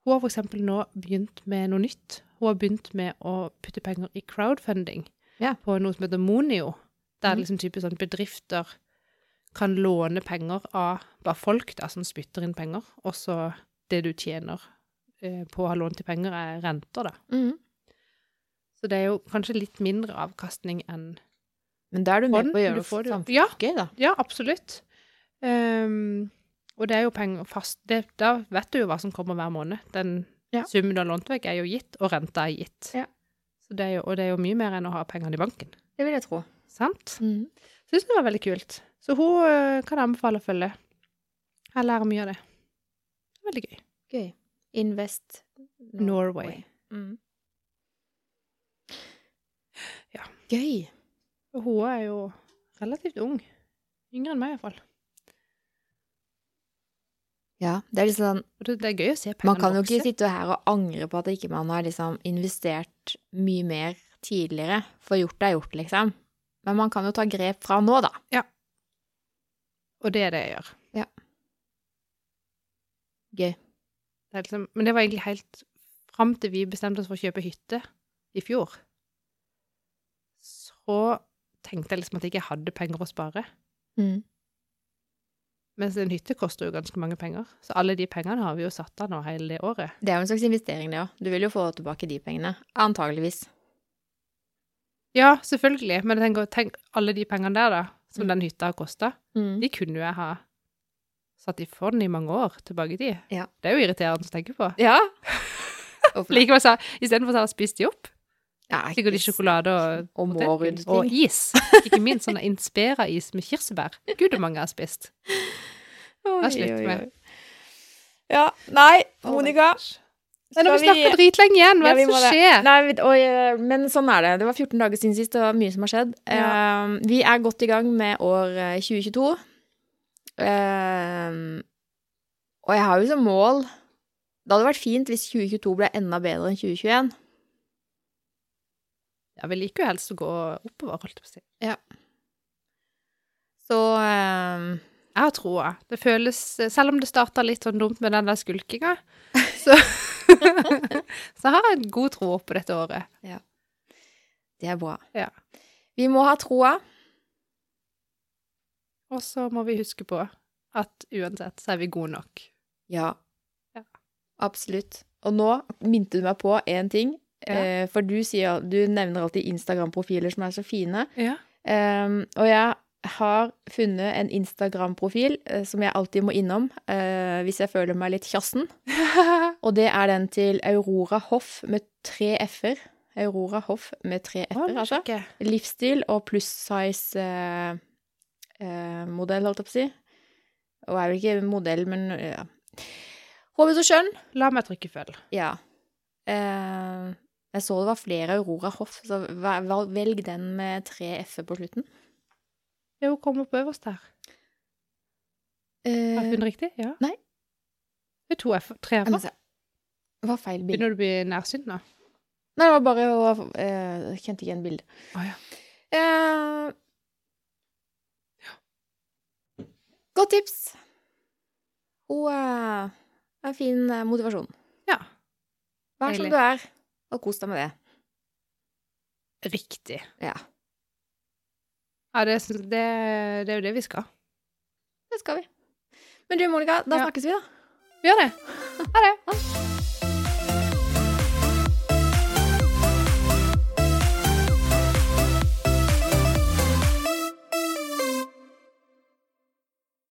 B: Hun har eksempel nå begynt med noe nytt. Hun har begynt med å putte penger i crowdfunding
A: Ja.
B: på noe som heter Monio. Der
A: Mhm.
B: liksom typisk sånn bedrifter kan låne penger av bare folk da, som spytter inn penger, og så det du tjener eh, på å ha lånt til penger, er renter, da.
A: Mm.
B: Så det er jo kanskje litt mindre avkastning enn
A: Men da er du med
B: fond.
A: på å gjøre det samfunnsgøy, da.
B: Ja, absolutt. Um, og det er jo penger fast det, Da vet du jo hva som kommer hver måned. Den
A: Ja.
B: summen du har lånt vekk, er jo gitt, og renta er gitt.
A: Ja.
B: Så det er jo, og det er jo mye mer enn å ha pengene i banken.
A: Det vil jeg tro.
B: Sant?
A: Mm.
B: Syns det var veldig kult. Så hun eh, kan anbefale å følge. Jeg lærer mye av det. Veldig gøy.
A: Gøy. Invest
B: Norway.
A: Mm.
B: Ja.
A: Gøy.
B: Og hun er jo relativt ung. Yngre enn meg, iallfall.
A: Ja, det er liksom sånn
B: det, det er gøy å se pengene
A: Man kan jo ikke sitte her og angre på at ikke man har liksom investert mye mer tidligere, for gjort er gjort, liksom. Men man kan jo ta grep fra nå, da. Ja.
B: Og det er det jeg gjør. Ja.
A: Gøy.
B: Det liksom, men det var egentlig helt fram til vi bestemte oss for å kjøpe hytte i fjor. Så tenkte jeg liksom at jeg ikke hadde penger å spare.
A: Mm.
B: Mens en hytte koster jo ganske mange penger. Så alle de pengene har vi jo satt av nå hele det året.
A: Det er jo en slags investering, det òg. Du vil jo få tilbake de pengene. Antageligvis.
B: Ja, selvfølgelig. Men tenk, tenk alle de pengene der, da, som
A: Mm.
B: den hytta har kosta,
A: Mm.
B: de kunne jo jeg ha satt i fond i mange år tilbake i tid.
A: Ja.
B: Det er jo irriterende å tenke på.
A: Ja. [LAUGHS] Det?
B: Likevel så istedenfor å har spist de opp.
A: Ja,
B: Sikkert i sjokolade og
A: Og
B: potetgull. Og is. Ikke minst sånn Inspira-is med kirsebær. Gud, hvor mange jeg har spist.
A: Oi,
B: har slutt
A: oi,
B: med.
A: Ja, nei, Monica.
B: Nei, nå har vi snakka dritlenge igjen. Hva er det som skjer?
A: Nei, og, eh, men sånn er det. Det var 14 dager siden sist, det var mye som har skjedd.
B: Ja.
A: Uh, vi er godt i gang med år eh, 2022. Uh, og jeg har jo som mål Det hadde vært fint hvis 2022 ble enda bedre enn 2021.
B: Ja, vi liker jo helst å gå oppover, holdt jeg på å si.
A: Så uh,
B: Jeg har troa. Det føles Selv om det starta litt sånn dumt med den der skulkinga, så [LAUGHS] Så har jeg god tro på dette året.
A: det er bra.
B: Ja.
A: Vi må ha troa.
B: Og så må vi huske på at uansett så er vi gode nok.
A: Ja.
B: Ja.
A: Absolutt. Og nå minte du meg på én ting.
B: Ja.
A: Eh, for du sier Du nevner alltid Instagram-profiler som er så fine.
B: Ja.
A: Um, og jeg har funnet en Instagram-profil eh, som jeg alltid må innom eh, hvis jeg føler meg litt kjassen. [LAUGHS] Og det er den til Aurora Hoff med tre f-er. Aurora Hoff med tre f-er, altså. Livsstil og pluss size-modell, eh, modell, holdt jeg på å si. Og er vel ikke modell, men eh, ja. Håper så skjønn.
B: La meg trykke følg.
A: Ja. Eh, jeg så det var flere Aurora Hoff, så vel- vel- velg den med tre f-er på slutten.
B: Jo, kom opp øverst der. Har
A: Eh,
B: funnet riktig? Ja.
A: nei.
B: Det er to F, tre
A: F-er. Det var feil bilde.
B: Begynner du å bli nærsynt nå?
A: Nei, det var bare å eh, kjente ikke igjen bildet.
B: Oh, ja.
A: Eh, Godt tips. Hun eh, er en fin eh, motivasjon.
B: Ja.
A: Vær som du er, og kos deg med det.
B: Riktig.
A: Ja,
B: Ja, det, det, det er jo det vi skal.
A: det skal vi. Men du, Monica, da
B: Ja.
A: snakkes vi, da.
B: Vi gjør det.
A: Ha det. [LAUGHS]